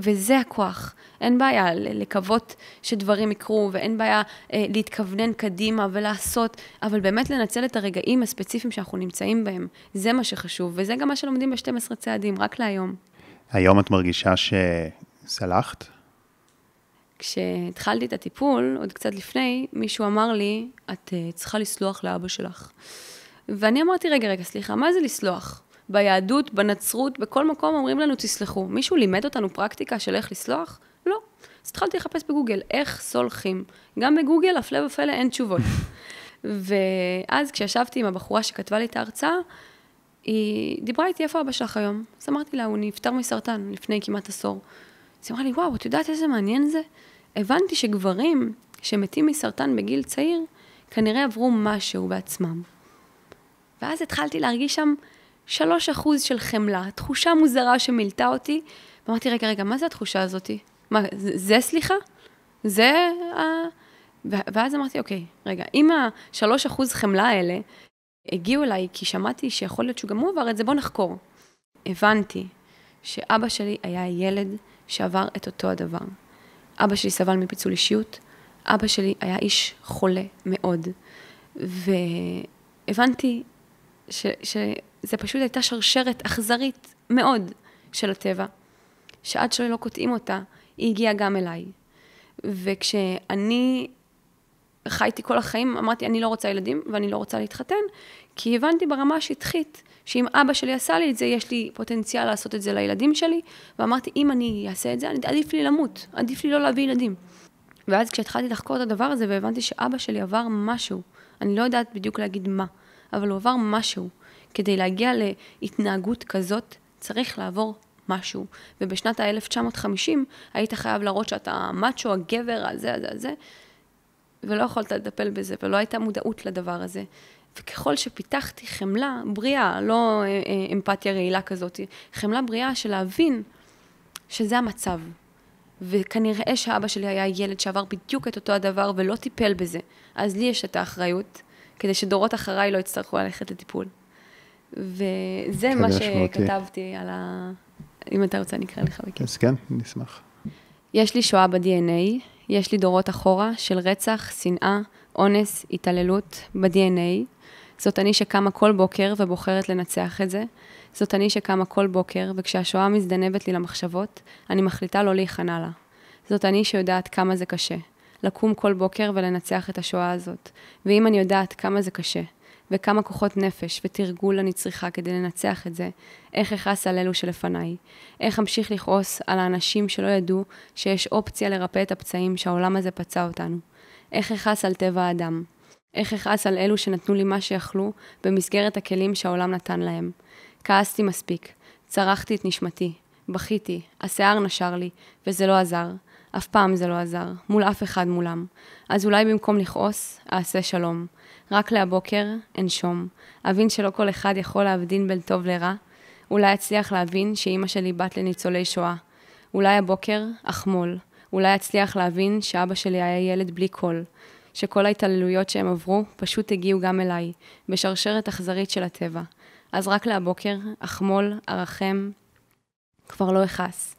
וזה הכוח. אין בעיה לקוות שדברים יקרו, ואין בעיה אה, להתכוונן קדימה ולעשות, אבל באמת לנצל את הרגעים הספציפיים שאנחנו נמצאים בהם. זה מה שחשוב, וזה גם מה שלומדים ב-12 צעדים, רק להיום. היום את מרגישה שסלחת? כשהתחלתי את הטיפול, עוד קצת לפני, מישהו אמר לי, את uh, צריכה לסלוח לאבא שלך. ואני אמרתי, רגע, רגע, סליחה, מה זה לסלוח? ביהדות, בנצרות, בכל מקום אומרים לנו, תסלחו. מישהו לימד אותנו פרקטיקה של איך לסלוח? לא. אז התחלתי לחפש בגוגל, איך סולחים. גם בגוגל, הפלא ופלא, אין תשובות. (laughs) ואז כשישבתי עם הבחורה שכתבה לי את ההרצאה, היא דיברה איתי, איפה אבא שלך היום? אז אמרתי לה, הוא נפטר מסרטן לפני כמעט עשור. אז היא אמרה לי, וואו, את יודעת איזה מעניין זה? הבנתי שגברים שמתים מסרטן בגיל צעיר, כנראה עברו משהו בעצמם. ואז התחלתי להרגיש שם שלוש אחוז של חמלה, תחושה מוזרה שמילתה אותי, ואמרתי, רגע, רגע, מה זה התחושה הזאתי? מה, זה, זה סליחה? זה ה... ואז אמרתי, אוקיי, רגע, אם השלוש אחוז חמלה האלה הגיעו אליי כי שמעתי שיכול להיות שגם הוא עבר את זה, בוא נחקור. הבנתי שאבא שלי היה ילד שעבר את אותו הדבר. אבא שלי סבל מפיצול אישיות, אבא שלי היה איש חולה מאוד, והבנתי ש, שזה פשוט הייתה שרשרת אכזרית מאוד של הטבע, שעד שלא קוטעים אותה, היא הגיעה גם אליי. וכשאני חייתי כל החיים, אמרתי, אני לא רוצה ילדים ואני לא רוצה להתחתן, כי הבנתי ברמה השטחית שאם אבא שלי עשה לי את זה, יש לי פוטנציאל לעשות את זה לילדים שלי, ואמרתי, אם אני אעשה את זה, עדיף לי למות, עדיף לי לא להביא ילדים. ואז כשהתחלתי לחקור את הדבר הזה והבנתי שאבא שלי עבר משהו, אני לא יודעת בדיוק להגיד מה, אבל הוא עבר משהו. כדי להגיע להתנהגות כזאת, צריך לעבור משהו. ובשנת ה-1950 היית חייב להראות שאתה מאצ'ו, הגבר, הזה, הזה, הזה, ולא יכולת לטפל בזה, ולא הייתה מודעות לדבר הזה. וככל שפיתחתי חמלה בריאה, לא אה, אה, אמפתיה רעילה כזאת, חמלה בריאה של להבין שזה המצב. וכנראה שאבא שלי היה ילד שעבר בדיוק את אותו הדבר ולא טיפל בזה. אז לי יש את האחריות, כדי שדורות אחריי לא יצטרכו ללכת לטיפול. וזה מה שכתבתי על ה... אם אתה רוצה, אני אקרא לך בכיף. אז כן, נשמח. יש לי שואה ב-DNA, יש לי דורות אחורה של רצח, שנאה, אונס, התעללות ב-DNA. זאת אני שקמה כל בוקר ובוחרת לנצח את זה. זאת אני שקמה כל בוקר, וכשהשואה מזדנבת לי למחשבות, אני מחליטה לא להיכנע לה. זאת אני שיודעת כמה זה קשה. לקום כל בוקר ולנצח את השואה הזאת. ואם אני יודעת כמה זה קשה, וכמה כוחות נפש ותרגול אני צריכה כדי לנצח את זה, איך אכעס על אלו שלפניי? איך אמשיך לכעוס על האנשים שלא ידעו שיש אופציה לרפא את הפצעים שהעולם הזה פצע אותנו? איך אכעס על טבע האדם? איך אכעס על אלו שנתנו לי מה שיכלו במסגרת הכלים שהעולם נתן להם? כעסתי מספיק, צרחתי את נשמתי, בכיתי, השיער נשר לי, וזה לא עזר. אף פעם זה לא עזר, מול אף אחד מולם. אז אולי במקום לכעוס, אעשה שלום. רק להבוקר, אנשום. אבין שלא כל אחד יכול להבדין בין טוב לרע. אולי אצליח להבין שאימא שלי בת לניצולי שואה. אולי הבוקר, אחמול. אולי אצליח להבין שאבא שלי היה ילד בלי קול. שכל ההתעללויות שהם עברו פשוט הגיעו גם אליי, בשרשרת אכזרית של הטבע. אז רק להבוקר, אחמול, ארחם, כבר לא אכעס.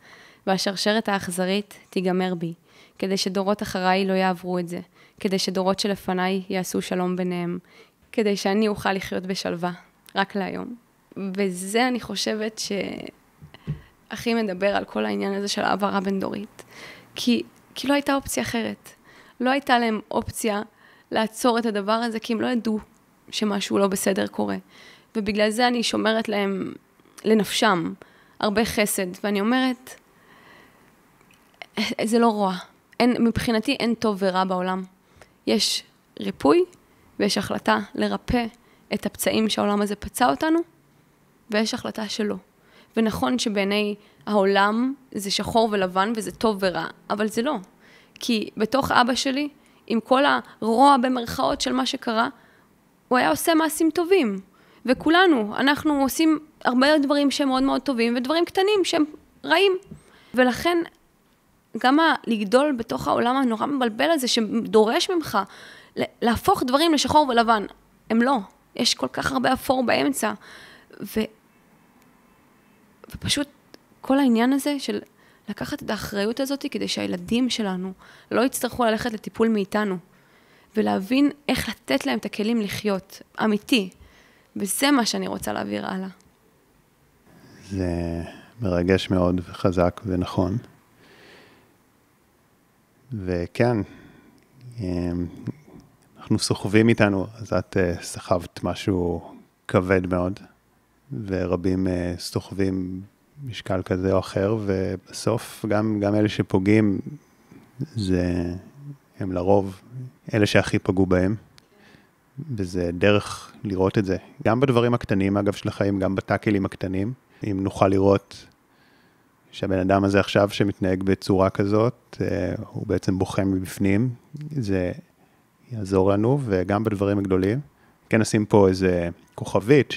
והשרשרת האכזרית תיגמר בי, כדי שדורות אחריי לא יעברו את זה, כדי שדורות שלפניי יעשו שלום ביניהם, כדי שאני אוכל לחיות בשלווה, רק להיום. וזה, אני חושבת, שהכי מדבר על כל העניין הזה של העברה בין-דורית. כי, כי לא הייתה אופציה אחרת. לא הייתה להם אופציה לעצור את הדבר הזה, כי הם לא ידעו שמשהו לא בסדר קורה. ובגלל זה אני שומרת להם, לנפשם, הרבה חסד. ואני אומרת, זה לא רוע. אין, מבחינתי אין טוב ורע בעולם. יש ריפוי ויש החלטה לרפא את הפצעים שהעולם הזה פצע אותנו, ויש החלטה שלא. ונכון שבעיני העולם זה שחור ולבן וזה טוב ורע, אבל זה לא. כי בתוך אבא שלי, עם כל הרוע במרכאות של מה שקרה, הוא היה עושה מעשים טובים. וכולנו, אנחנו עושים הרבה דברים שהם מאוד מאוד טובים, ודברים קטנים שהם רעים. ולכן גם לגדול בתוך העולם הנורא מבלבל הזה, שדורש ממך להפוך דברים לשחור ולבן. הם לא. יש כל כך הרבה אפור באמצע. ו... ופשוט כל העניין הזה של לקחת את האחריות הזאת כדי שהילדים שלנו לא יצטרכו ללכת לטיפול מאיתנו, ולהבין איך לתת להם את הכלים לחיות, אמיתי. וזה מה שאני רוצה להעביר הלאה. זה מרגש מאוד וחזק ונכון. וכן, אמ, אנחנו סוחבים איתנו, אז את אה, סחבת משהו כבד מאוד, ורבים אה, סוחבים משקל כזה או אחר, ובסוף גם, גם אלה שפוגעים, זה, הם לרוב אלה שהכי פגעו בהם, וזה דרך לראות את זה, גם בדברים הקטנים, אגב, של החיים, גם בטאקלים הקטנים, אם נוכל לראות שהבן אדם הזה עכשיו שמתנהג בצורה כזאת, אה, הוא בעצם בוכה מבפנים, זה יעזור לנו, וגם בדברים הגדולים. כן נשים פה איזה כוכבית,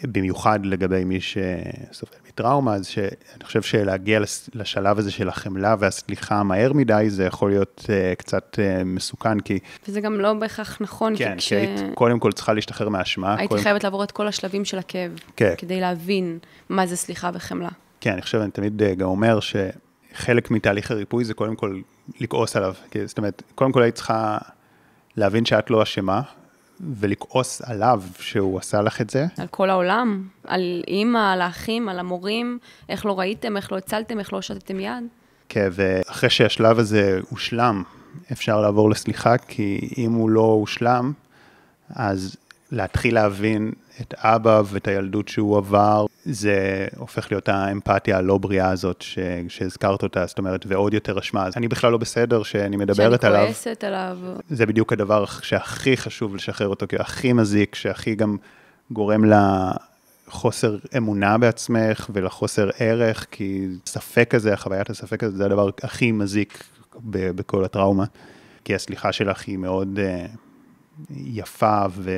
שבמיוחד לגבי מי שסובל מטראומה, אז שאני חושב שלהגיע לשלב הזה של החמלה והסליחה מהר מדי, זה יכול להיות uh, קצת uh, מסוכן, כי... וזה גם לא בהכרח נכון, כן, כי כש... היית קודם כל צריכה להשתחרר מהאשמה. הייתי קודם... חייבת לעבור את כל השלבים של הכאב, כן. כדי להבין מה זה סליחה וחמלה. כן, אני חושב, אני תמיד אה, גם אומר שחלק מתהליך הריפוי זה קודם כל לכעוס עליו. זאת אומרת, קודם כל היית צריכה להבין שאת לא אשמה, ולכעוס עליו שהוא עשה לך את זה. על כל העולם, על אימא, על האחים, על המורים, איך לא ראיתם, איך לא הצלתם, איך לא שתתם יד. כן, ואחרי שהשלב הזה הושלם, אפשר לעבור לסליחה, כי אם הוא לא הושלם, אז להתחיל להבין את אבא ואת הילדות שהוא עבר, זה הופך להיות האמפתיה הלא בריאה הזאת ש, שהזכרת אותה, זאת אומרת, ועוד יותר אשמה. אז אני בכלל לא בסדר שאני מדברת עליו. שאני כועסת עליו. זה בדיוק הדבר שהכי חשוב לשחרר אותו, כי הוא הכי מזיק, שהכי גם גורם לחוסר אמונה בעצמך ולחוסר ערך, כי ספק הזה, חוויית הספק הזה, זה הדבר הכי מזיק בכל הטראומה. כי הסליחה שלך היא מאוד uh, יפה ו...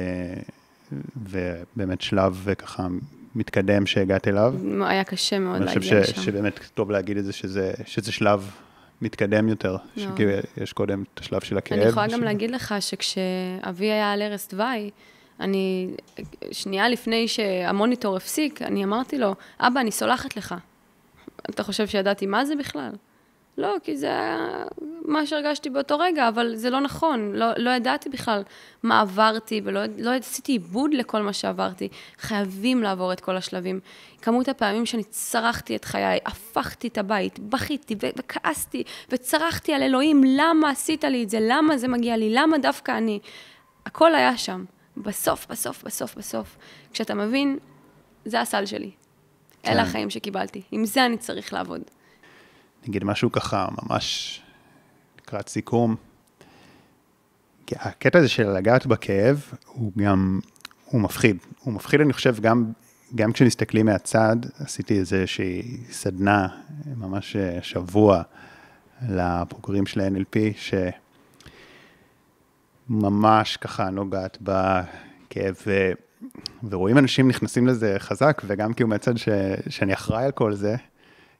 ובאמת שלב ככה מתקדם שהגעת אליו. היה קשה מאוד להגיע לשם. אני חושב שבאמת טוב להגיד את זה, שזה, שזה שלב מתקדם יותר, לא. שיש קודם את השלב של הכאב. אני יכולה גם להגיד לך שכשאבי היה על ערש דווי, אני, שנייה לפני שהמוניטור הפסיק, אני אמרתי לו, אבא, אני סולחת לך. אתה חושב שידעתי מה זה בכלל? לא, כי זה היה מה שהרגשתי באותו רגע, אבל זה לא נכון. לא, לא ידעתי בכלל מה עברתי, ולא לא עשיתי עיבוד לכל מה שעברתי. חייבים לעבור את כל השלבים. כמות הפעמים שאני צרחתי את חיי, הפכתי את הבית, בכיתי וכעסתי, וצרחתי על אלוהים, למה עשית לי את זה? למה זה מגיע לי? למה דווקא אני? הכל היה שם. בסוף, בסוף, בסוף, בסוף. כשאתה מבין, זה הסל שלי. כן. אלה החיים שקיבלתי. עם זה אני צריך לעבוד. נגיד משהו ככה ממש לקראת סיכום. הקטע הזה של לגעת בכאב הוא גם, הוא מפחיד. הוא מפחיד, אני חושב, גם, גם כשמסתכלים מהצד, עשיתי איזושהי סדנה, ממש שבוע, לבוגרים של ה-NLP, שממש ככה נוגעת בכאב, ו... ורואים אנשים נכנסים לזה חזק, וגם כאילו מהצד ש... שאני אחראי על כל זה,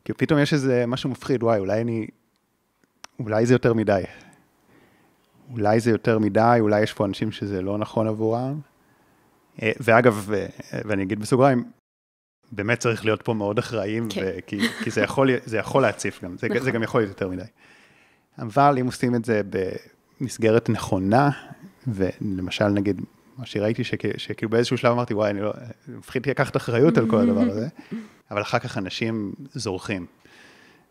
כי פתאום יש איזה משהו מפחיד, וואי, אולי אני... אולי זה יותר מדי. אולי זה יותר מדי, אולי יש פה אנשים שזה לא נכון עבורם. אה, ואגב, אה, ואני אגיד בסוגריים, באמת צריך להיות פה מאוד אחראיים, כן. כי, כי זה, יכול, זה יכול להציף גם, זה, נכון. זה גם יכול להיות יותר מדי. אבל אם עושים את זה במסגרת נכונה, ולמשל נגיד, מה שראיתי, שכאילו באיזשהו שלב אמרתי, וואי, אני לא, מפחיד לקחת אחריות על כל הדבר הזה. (laughs) אבל אחר כך אנשים זורחים,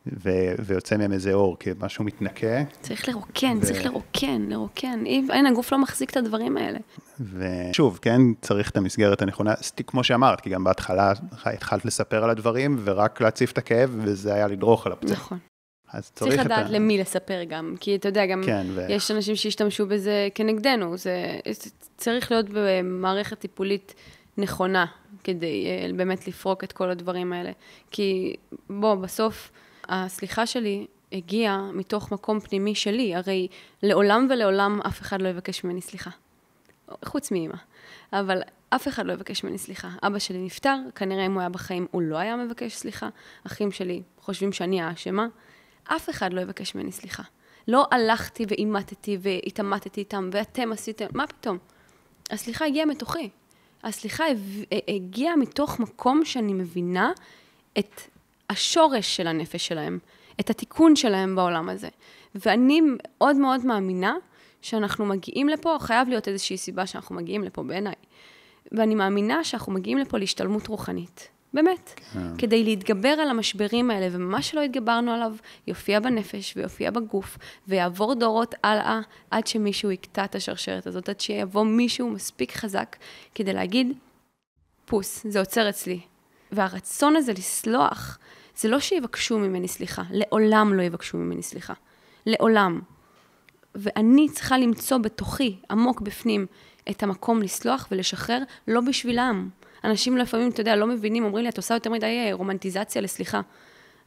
ו- ויוצא מהם איזה אור, כי משהו מתנקה. צריך לרוקן, ו... צריך לרוקן, לרוקן. אין, הגוף לא מחזיק את הדברים האלה. ושוב, כן, צריך את המסגרת הנכונה, כמו שאמרת, כי גם בהתחלה התחלת לספר על הדברים, ורק להציף את הכאב, וזה היה לדרוך על הפצע. נכון. אז צריך, צריך לדעת ה... למי לספר גם, כי אתה יודע, גם כן, ו... יש אנשים שהשתמשו בזה כנגדנו, זה צריך להיות במערכת טיפולית נכונה, כדי uh, באמת לפרוק את כל הדברים האלה. כי בוא, בסוף, הסליחה שלי הגיעה מתוך מקום פנימי שלי, הרי לעולם ולעולם אף אחד לא יבקש ממני סליחה. חוץ מאמא. אבל אף אחד לא יבקש ממני סליחה. אבא שלי נפטר, כנראה אם הוא היה בחיים הוא לא היה מבקש סליחה. אחים שלי חושבים שאני האשמה. אף אחד לא יבקש ממני סליחה. לא הלכתי ואימתתי והתעמתתי איתם, ואתם עשיתם, מה פתאום? הסליחה הגיעה מתוכי. הסליחה הגיעה מתוך מקום שאני מבינה את השורש של הנפש שלהם, את התיקון שלהם בעולם הזה. ואני מאוד מאוד מאמינה שאנחנו מגיעים לפה, חייב להיות איזושהי סיבה שאנחנו מגיעים לפה בעיניי. ואני מאמינה שאנחנו מגיעים לפה להשתלמות רוחנית. באמת. כן. כדי להתגבר על המשברים האלה, ומה שלא התגברנו עליו, יופיע בנפש ויופיע בגוף, ויעבור דורות הלאה, עד שמישהו יקטע את השרשרת הזאת, עד שיבוא מישהו מספיק חזק כדי להגיד, פוס, זה עוצר אצלי. והרצון הזה לסלוח, זה לא שיבקשו ממני סליחה, לעולם לא יבקשו ממני סליחה. לעולם. ואני צריכה למצוא בתוכי, עמוק בפנים, את המקום לסלוח ולשחרר, לא בשבילם. אנשים לפעמים, אתה יודע, לא מבינים, אומרים לי, את עושה יותר מדי אה, רומנטיזציה לסליחה.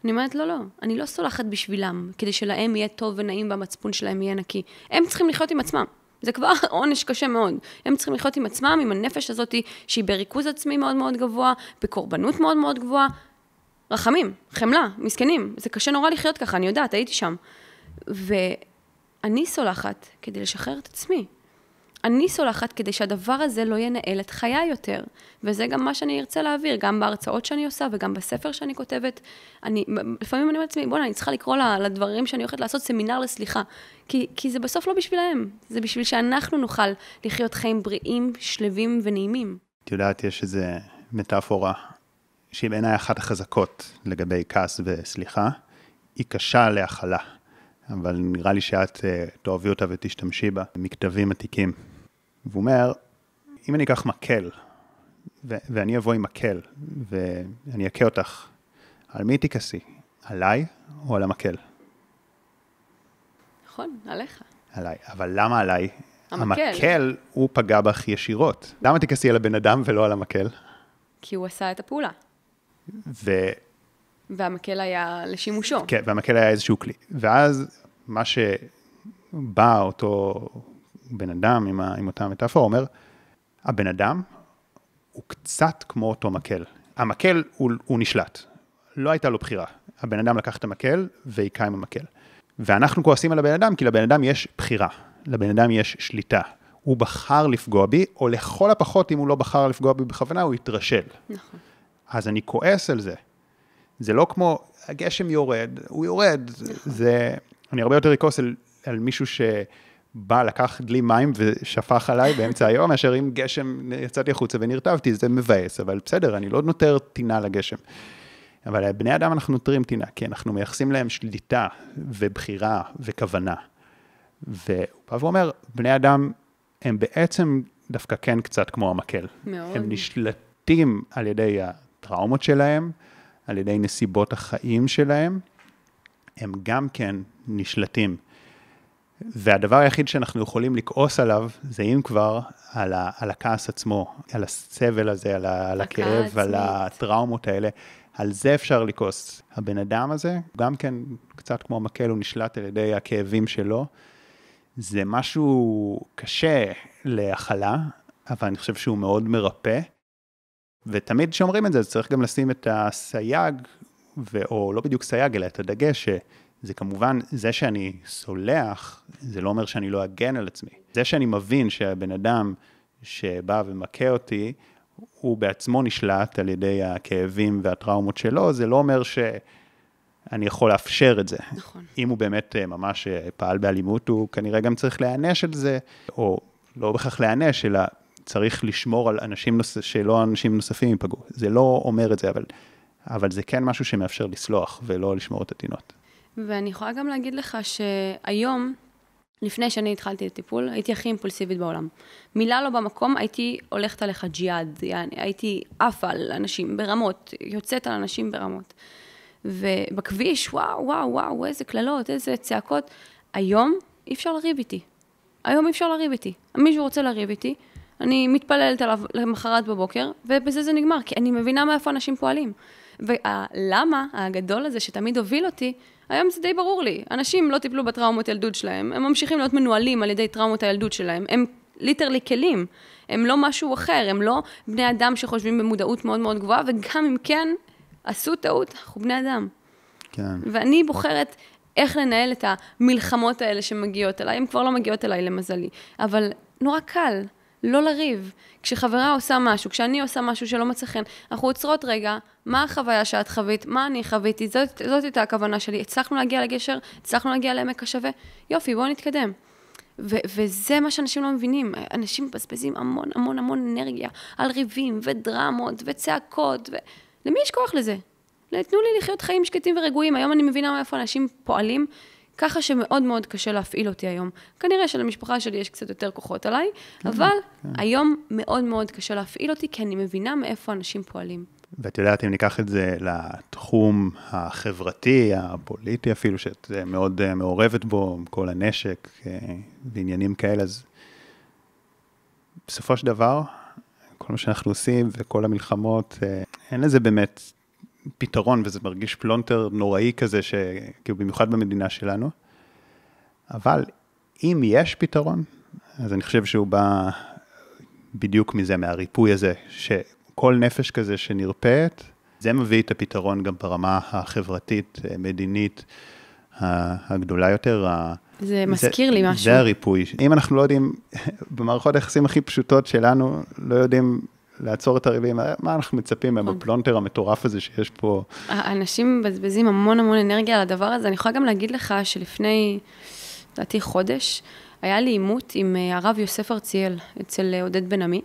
אני אומרת, לא, לא, אני לא סולחת בשבילם, כדי שלהם יהיה טוב ונעים והמצפון שלהם יהיה נקי. הם צריכים לחיות עם עצמם. זה כבר (laughs) עונש קשה מאוד. הם צריכים לחיות עם עצמם, עם הנפש הזאת, שהיא בריכוז עצמי מאוד מאוד גבוה, בקורבנות מאוד מאוד גבוהה. רחמים, חמלה, מסכנים. זה קשה נורא לחיות ככה, אני יודעת, הייתי שם. ואני סולחת כדי לשחרר את עצמי. אני סולחת כדי שהדבר הזה לא ינהל את חיי יותר. וזה גם מה שאני ארצה להעביר, גם בהרצאות שאני עושה וגם בספר שאני כותבת. אני, לפעמים אני אומרת לעצמי, בוא'נה, אני צריכה לקרוא לדברים שאני הולכת לעשות סמינר לסליחה. כי, כי זה בסוף לא בשבילהם, זה בשביל שאנחנו נוכל לחיות חיים בריאים, שלווים ונעימים. את יודעת, יש איזו מטאפורה שהיא בעיניי אחת החזקות לגבי כעס וסליחה, היא קשה להכלה. אבל נראה לי שאת uh, תאהבי אותה ותשתמשי בה, מכתבים עתיקים. והוא אומר, אם אני אקח מקל, ו- ואני אבוא עם מקל, ואני אכה אותך, על מי תכעסי? עליי או על המקל? נכון, עליך. עליי, אבל למה עליי? המקל. המקל, הוא פגע בך ישירות. למה תכעסי על הבן אדם ולא על המקל? כי הוא עשה את הפעולה. ו... והמקל היה לשימושו. כן, והמקל היה איזשהו כלי. ואז מה שבא אותו בן אדם עם, ה, עם אותה מטאפורה, אומר, הבן אדם הוא קצת כמו אותו מקל. המקל הוא, הוא נשלט, לא הייתה לו בחירה. הבן אדם לקח את המקל והיכה עם המקל. ואנחנו כועסים על הבן אדם כי לבן אדם יש בחירה, לבן אדם יש שליטה. הוא בחר לפגוע בי, או לכל הפחות, אם הוא לא בחר לפגוע בי בכוונה, הוא יתרשל. נכון. אז אני כועס על זה. זה לא כמו, הגשם יורד, הוא יורד. נכון. זה, אני הרבה יותר אכעוס על, על מישהו שבא, לקח דלי מים ושפך עליי באמצע היום, מאשר אם גשם, יצאתי החוצה ונרטבתי, זה מבאס, אבל בסדר, אני לא נותר טינה לגשם. אבל בני אדם אנחנו נותרים טינה, כי אנחנו מייחסים להם שליטה ובחירה וכוונה. והוא בא ואומר, בני אדם הם בעצם דווקא כן קצת כמו המקל. מאוד. הם נשלטים על ידי הטראומות שלהם, על ידי נסיבות החיים שלהם, הם גם כן נשלטים. והדבר היחיד שאנחנו יכולים לכעוס עליו, זה אם כבר, על, ה, על הכעס עצמו, על הסבל הזה, על, ה, על הכאב, עצמית. על הטראומות האלה, על זה אפשר לכעוס. הבן אדם הזה, גם כן קצת כמו מקל, הוא נשלט על ידי הכאבים שלו. זה משהו קשה להכלה, אבל אני חושב שהוא מאוד מרפא. ותמיד כשאומרים את זה, צריך גם לשים את הסייג, ו... או לא בדיוק סייג, אלא את הדגש, שזה כמובן, זה שאני סולח, זה לא אומר שאני לא אגן על עצמי. זה שאני מבין שהבן אדם שבא ומכה אותי, הוא בעצמו נשלט על ידי הכאבים והטראומות שלו, זה לא אומר שאני יכול לאפשר את זה. נכון. אם הוא באמת אה, ממש אה, פעל באלימות, הוא כנראה גם צריך להיענש על זה, או לא בהכרח להיענש, אלא צריך לשמור על אנשים נוס... שלא אנשים נוספים ייפגעו. זה לא אומר את זה, אבל, אבל זה כן משהו שמאפשר לסלוח ולא לשמור את הטינות. ואני יכולה גם להגיד לך שהיום, לפני שאני התחלתי את הטיפול, הייתי הכי אימפולסיבית בעולם. מילה לא במקום, הייתי הולכת עליך ג'יהאד, הייתי עפה על אנשים ברמות, יוצאת על אנשים ברמות. ובכביש, וואו, וואו, וואו, איזה קללות, איזה צעקות. היום אי אפשר לריב איתי. היום אי אפשר לריב איתי. מישהו רוצה לריב איתי, אני מתפללת עליו למחרת בבוקר, ובזה זה נגמר, כי אני מבינה מאיפה אנשים פועלים. והלמה הגדול הזה שתמיד הוביל אותי, היום זה די ברור לי. אנשים לא טיפלו בטראומות ילדות שלהם, הם ממשיכים להיות מנוהלים על ידי טראומות הילדות שלהם. הם ליטרלי כלים, הם לא משהו אחר, הם לא בני אדם שחושבים במודעות מאוד מאוד גבוהה, וגם אם כן, עשו טעות, אנחנו בני אדם. כן. ואני בוחרת איך לנהל את המלחמות האלה שמגיעות אליי, הן כבר לא מגיעות אליי למזלי, אבל נורא קל. לא לריב. כשחברה עושה משהו, כשאני עושה משהו שלא מצא חן, אנחנו עוצרות רגע, מה החוויה שאת חווית, מה אני חוויתי, זאת, זאת הייתה הכוונה שלי. הצלחנו להגיע לגשר, הצלחנו להגיע לעמק השווה, יופי, בואו נתקדם. ו- וזה מה שאנשים לא מבינים. אנשים מבזבזים המון המון המון אנרגיה על ריבים ודרמות וצעקות, ו... למי יש כוח לזה? תנו לי לחיות חיים שקטים ורגועים. היום אני מבינה מאיפה אנשים פועלים, ככה שמאוד מאוד קשה להפעיל אותי היום. כנראה שלמשפחה שלי יש קצת יותר כוחות עליי, כן, אבל כן. היום מאוד מאוד קשה להפעיל אותי, כי אני מבינה מאיפה אנשים פועלים. ואת יודעת, אם ניקח את זה לתחום החברתי, הפוליטי אפילו, שאת מאוד אה, מעורבת בו, כל הנשק אה, ועניינים כאלה, אז בסופו של דבר, כל מה שאנחנו עושים וכל המלחמות, אה, אין לזה באמת פתרון, וזה מרגיש פלונטר נוראי כזה, כאילו במיוחד במדינה שלנו. אבל אם יש פתרון, אז אני חושב שהוא בא בדיוק מזה, מהריפוי הזה, שכל נפש כזה שנרפאת, זה מביא את הפתרון גם ברמה החברתית, מדינית, הגדולה יותר. זה מזכיר לי משהו. זה הריפוי. אם אנחנו לא יודעים, (laughs) במערכות היחסים הכי פשוטות שלנו, לא יודעים לעצור את הריבים, מה אנחנו מצפים מהם נכון. בפלונטר המטורף הזה שיש פה? אנשים מבזבזים המון המון אנרגיה על הדבר הזה. אני יכולה גם להגיד לך שלפני, לדעתי חודש, היה לי עימות עם אה, הרב יוסף ארציאל אצל אה, עודד בן עמי.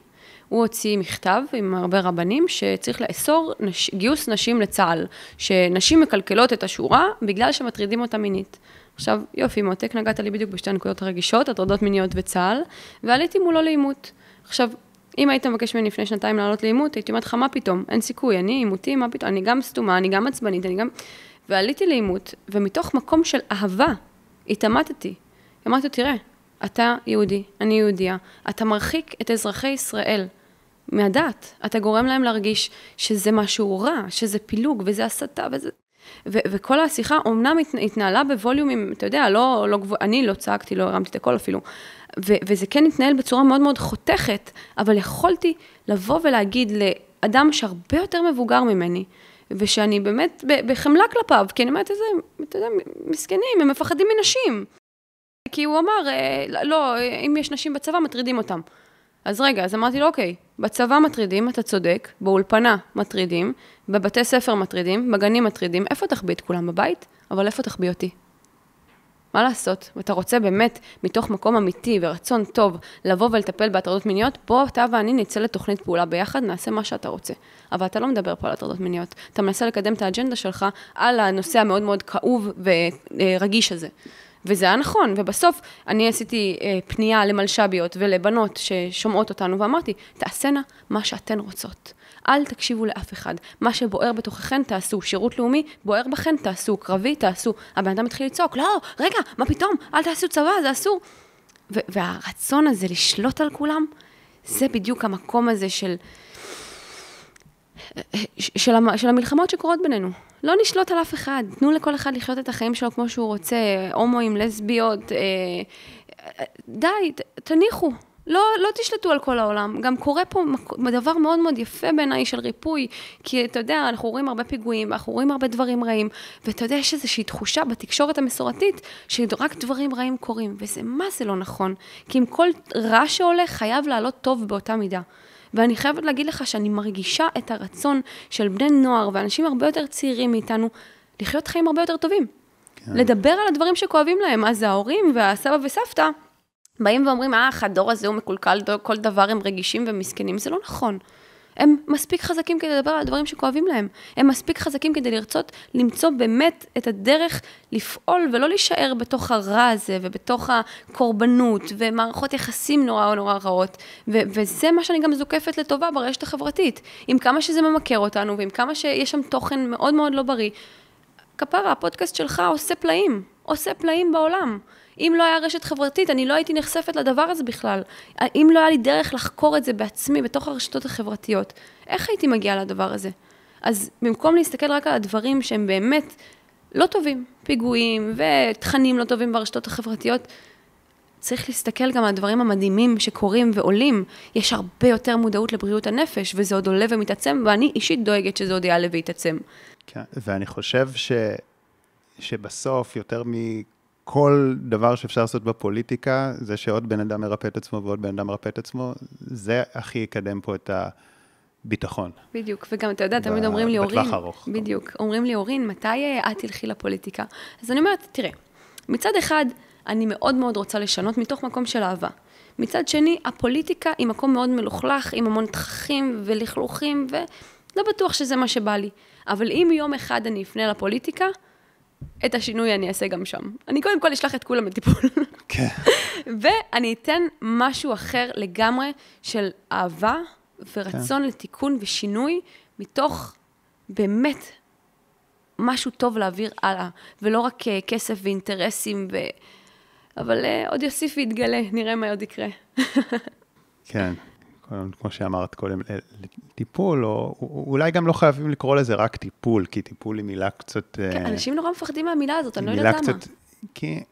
הוא הוציא מכתב עם הרבה רבנים שצריך לאסור נש... גיוס נשים לצה"ל, שנשים מקלקלות את השורה בגלל שמטרידים אותה מינית. עכשיו, יופי, מותק, נגעת לי בדיוק בשתי הנקודות הרגישות, הטרדות מיניות וצה"ל, ועליתי מולו לעימות. עכשיו, אם היית מבקש ממני לפני שנתיים לעלות לעימות, הייתי אומרת לך, מה פתאום? אין סיכוי, אני עימותי, מה פתאום? אני גם סתומה, אני גם עצבנית, אני גם... ועליתי לעימות, ומתוך מקום של אהבה, התעמתתי. אמרתי, תראה, אתה יהודי, אני יהודייה, אתה מרחיק את אזרחי ישראל מהדת. אתה גורם להם להרגיש שזה משהו רע, שזה פילוג, וזה הסתה, וזה... ו- וכל השיחה אומנם התנהלה בווליומים, אתה יודע, לא, לא גבוה, אני לא צעקתי, לא הרמתי את הקול אפילו, ו- וזה כן התנהל בצורה מאוד מאוד חותכת, אבל יכולתי לבוא ולהגיד לאדם שהרבה יותר מבוגר ממני, ושאני באמת בחמלה כלפיו, כי אני אומרת, איזה, אתה יודע, מסכנים, הם מפחדים מנשים. כי הוא אמר, אה, לא, אם יש נשים בצבא, מטרידים אותם. אז רגע, אז אמרתי לו, אוקיי, בצבא מטרידים, אתה צודק, באולפנה מטרידים, בבתי ספר מטרידים, בגנים מטרידים, איפה תחביא את כולם בבית? אבל איפה תחביא אותי? מה לעשות? ואתה רוצה באמת, מתוך מקום אמיתי ורצון טוב, לבוא ולטפל בהטרדות מיניות, בוא אתה ואני נצא לתוכנית פעולה ביחד, נעשה מה שאתה רוצה. אבל אתה לא מדבר פה על הטרדות מיניות. אתה מנסה לקדם את האג'נדה שלך על הנושא המאוד מאוד כאוב ורגיש הזה. וזה היה נכון, ובסוף אני עשיתי אה, פנייה למלש"ביות ולבנות ששומעות אותנו, ואמרתי, תעשינה מה שאתן רוצות. אל תקשיבו לאף אחד. מה שבוער בתוככן, תעשו. שירות לאומי, בוער בכן, תעשו. קרבי, תעשו. הבן אדם התחיל לצעוק, לא, רגע, מה פתאום? אל תעשו צבא, זה אסור. והרצון הזה לשלוט על כולם, זה בדיוק המקום הזה של... של, המ, של המלחמות שקורות בינינו. לא נשלוט על אף אחד, תנו לכל אחד לחיות את החיים שלו כמו שהוא רוצה, הומואים, לסביות, אה, אה, די, תניחו, לא, לא תשלטו על כל העולם. גם קורה פה דבר מאוד מאוד יפה בעיניי של ריפוי, כי אתה יודע, אנחנו רואים הרבה פיגועים, אנחנו רואים הרבה דברים רעים, ואתה יודע, יש איזושהי תחושה בתקשורת המסורתית, שרק דברים רעים קורים, וזה מה זה לא נכון. כי אם כל רע שעולה, חייב לעלות טוב באותה מידה. ואני חייבת להגיד לך שאני מרגישה את הרצון של בני נוער ואנשים הרבה יותר צעירים מאיתנו, לחיות חיים הרבה יותר טובים. כן. לדבר על הדברים שכואבים להם. אז ההורים והסבא וסבתא באים ואומרים, אה, הדור הזה הוא מקולקל, כל דבר הם רגישים ומסכנים. זה לא נכון. הם מספיק חזקים כדי לדבר על הדברים שכואבים להם. הם מספיק חזקים כדי לרצות למצוא באמת את הדרך לפעול ולא להישאר בתוך הרע הזה ובתוך הקורבנות ומערכות יחסים נורא נורא רעות. ו- וזה מה שאני גם זוקפת לטובה ברשת החברתית. עם כמה שזה ממכר אותנו ועם כמה שיש שם תוכן מאוד מאוד לא בריא. כפרה, הפודקאסט שלך עושה פלאים, עושה פלאים בעולם. אם לא היה רשת חברתית, אני לא הייתי נחשפת לדבר הזה בכלל. אם לא היה לי דרך לחקור את זה בעצמי, בתוך הרשתות החברתיות, איך הייתי מגיעה לדבר הזה? אז במקום להסתכל רק על הדברים שהם באמת לא טובים, פיגועים ותכנים לא טובים ברשתות החברתיות, צריך להסתכל גם על הדברים המדהימים שקורים ועולים. יש הרבה יותר מודעות לבריאות הנפש, וזה עוד עולה ומתעצם, ואני אישית דואגת שזה עוד יעלה ויתעצם. כן, ואני חושב ש... שבסוף, יותר מ... כל דבר שאפשר לעשות בפוליטיקה, זה שעוד בן אדם מרפא את עצמו ועוד בן אדם מרפא את עצמו, זה הכי יקדם פה את הביטחון. בדיוק, וגם אתה יודע, תמיד אומרים לי, אורין, בטווח ארוך. בדיוק, אומרים לי, אורין, מתי אה, את תלכי לפוליטיקה? אז אני אומרת, תראה, מצד אחד, אני מאוד מאוד רוצה לשנות מתוך מקום של אהבה. מצד שני, הפוליטיקה היא מקום מאוד מלוכלך, עם המון תככים ולכלוכים, ולא בטוח שזה מה שבא לי. אבל אם יום אחד אני אפנה לפוליטיקה, את השינוי אני אעשה גם שם. אני קודם כל אשלח את כולם לטיפול. כן. (laughs) ואני אתן משהו אחר לגמרי של אהבה ורצון כן. לתיקון ושינוי, מתוך באמת משהו טוב להעביר הלאה, ולא רק אה, כסף ואינטרסים, ו... אבל uh, עוד יוסיף ויתגלה, נראה מה עוד יקרה. (laughs) כן, כמו שאמרת קודם, טיפול, או אולי גם לא חייבים לקרוא לזה רק טיפול, כי טיפול היא מילה קצת... כן, אנשים נורא מפחדים מהמילה הזאת, אני לא יודעת למה. קצת, כי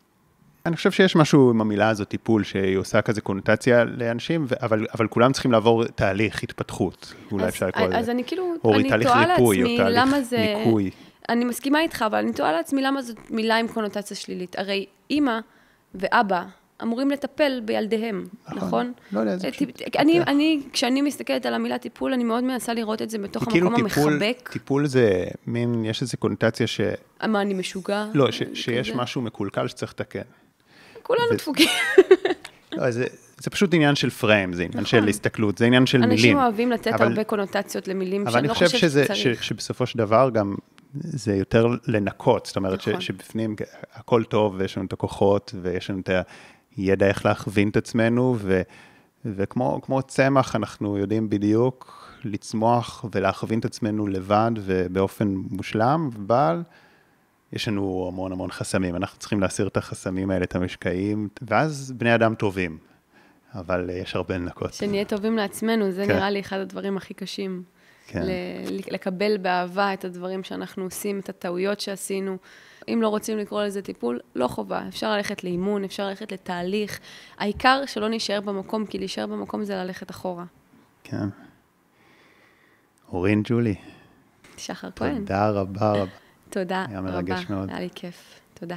אני חושב שיש משהו עם המילה הזאת, טיפול, שהיא עושה כזה קונוטציה לאנשים, אבל, אבל כולם צריכים לעבור תהליך התפתחות, אולי אז, אפשר לקרוא לזה. אז אני כאילו, אני תוהה לעצמי למה זה... ניקוי. אני מסכימה איתך, אבל אני תוהה לעצמי למה זאת מילה עם קונוטציה שלילית. הרי אימא ואבא אמורים לטפל בילדיהם, נכון? נכון? לא יודע, זה פשוט... אני, אני, כשאני מסתכלת על המילה טיפול, אני מאוד מנסה לראות את זה בתוך המקום כאילו המחבק. טיפול, טיפול זה מין, יש איזו קונוטציה ש... מה, אני משוגע? לא, ש, שיש משהו מקולקל שצריך לתקן. כולנו. דפוקים. (laughs) לא, זה, זה פשוט עניין של פריים, זה עניין נכון. של הסתכלות, זה עניין של אנשים מילים. אנשים אוהבים לתת אבל, הרבה קונוטציות למילים שאני לא חושבת שצריך. אבל אני חושב שבסופו של דבר גם זה יותר לנקות, זאת אומרת נכון. ש, שבפנים הכל טוב ויש לנו את הכוחות ויש לנו את הידע איך להכווין את עצמנו, ו, וכמו צמח אנחנו יודעים בדיוק לצמוח ולהכווין את עצמנו לבד ובאופן מושלם, אבל יש לנו המון המון חסמים, אנחנו צריכים להסיר את החסמים האלה, את המשקעים, ואז בני אדם טובים, אבל יש הרבה לנקות. שנהיה טובים לעצמנו, זה כן. נראה לי אחד הדברים הכי קשים. כן. לקבל באהבה את הדברים שאנחנו עושים, את הטעויות שעשינו. אם לא רוצים לקרוא לזה טיפול, לא חובה. אפשר ללכת לאימון, אפשר ללכת לתהליך. העיקר שלא נישאר במקום, כי להישאר במקום זה ללכת אחורה. כן. אורין ג'ולי. שחר כהן. תודה רבה רבה. תודה רבה. היה מרגש מאוד. היה לי כיף. תודה.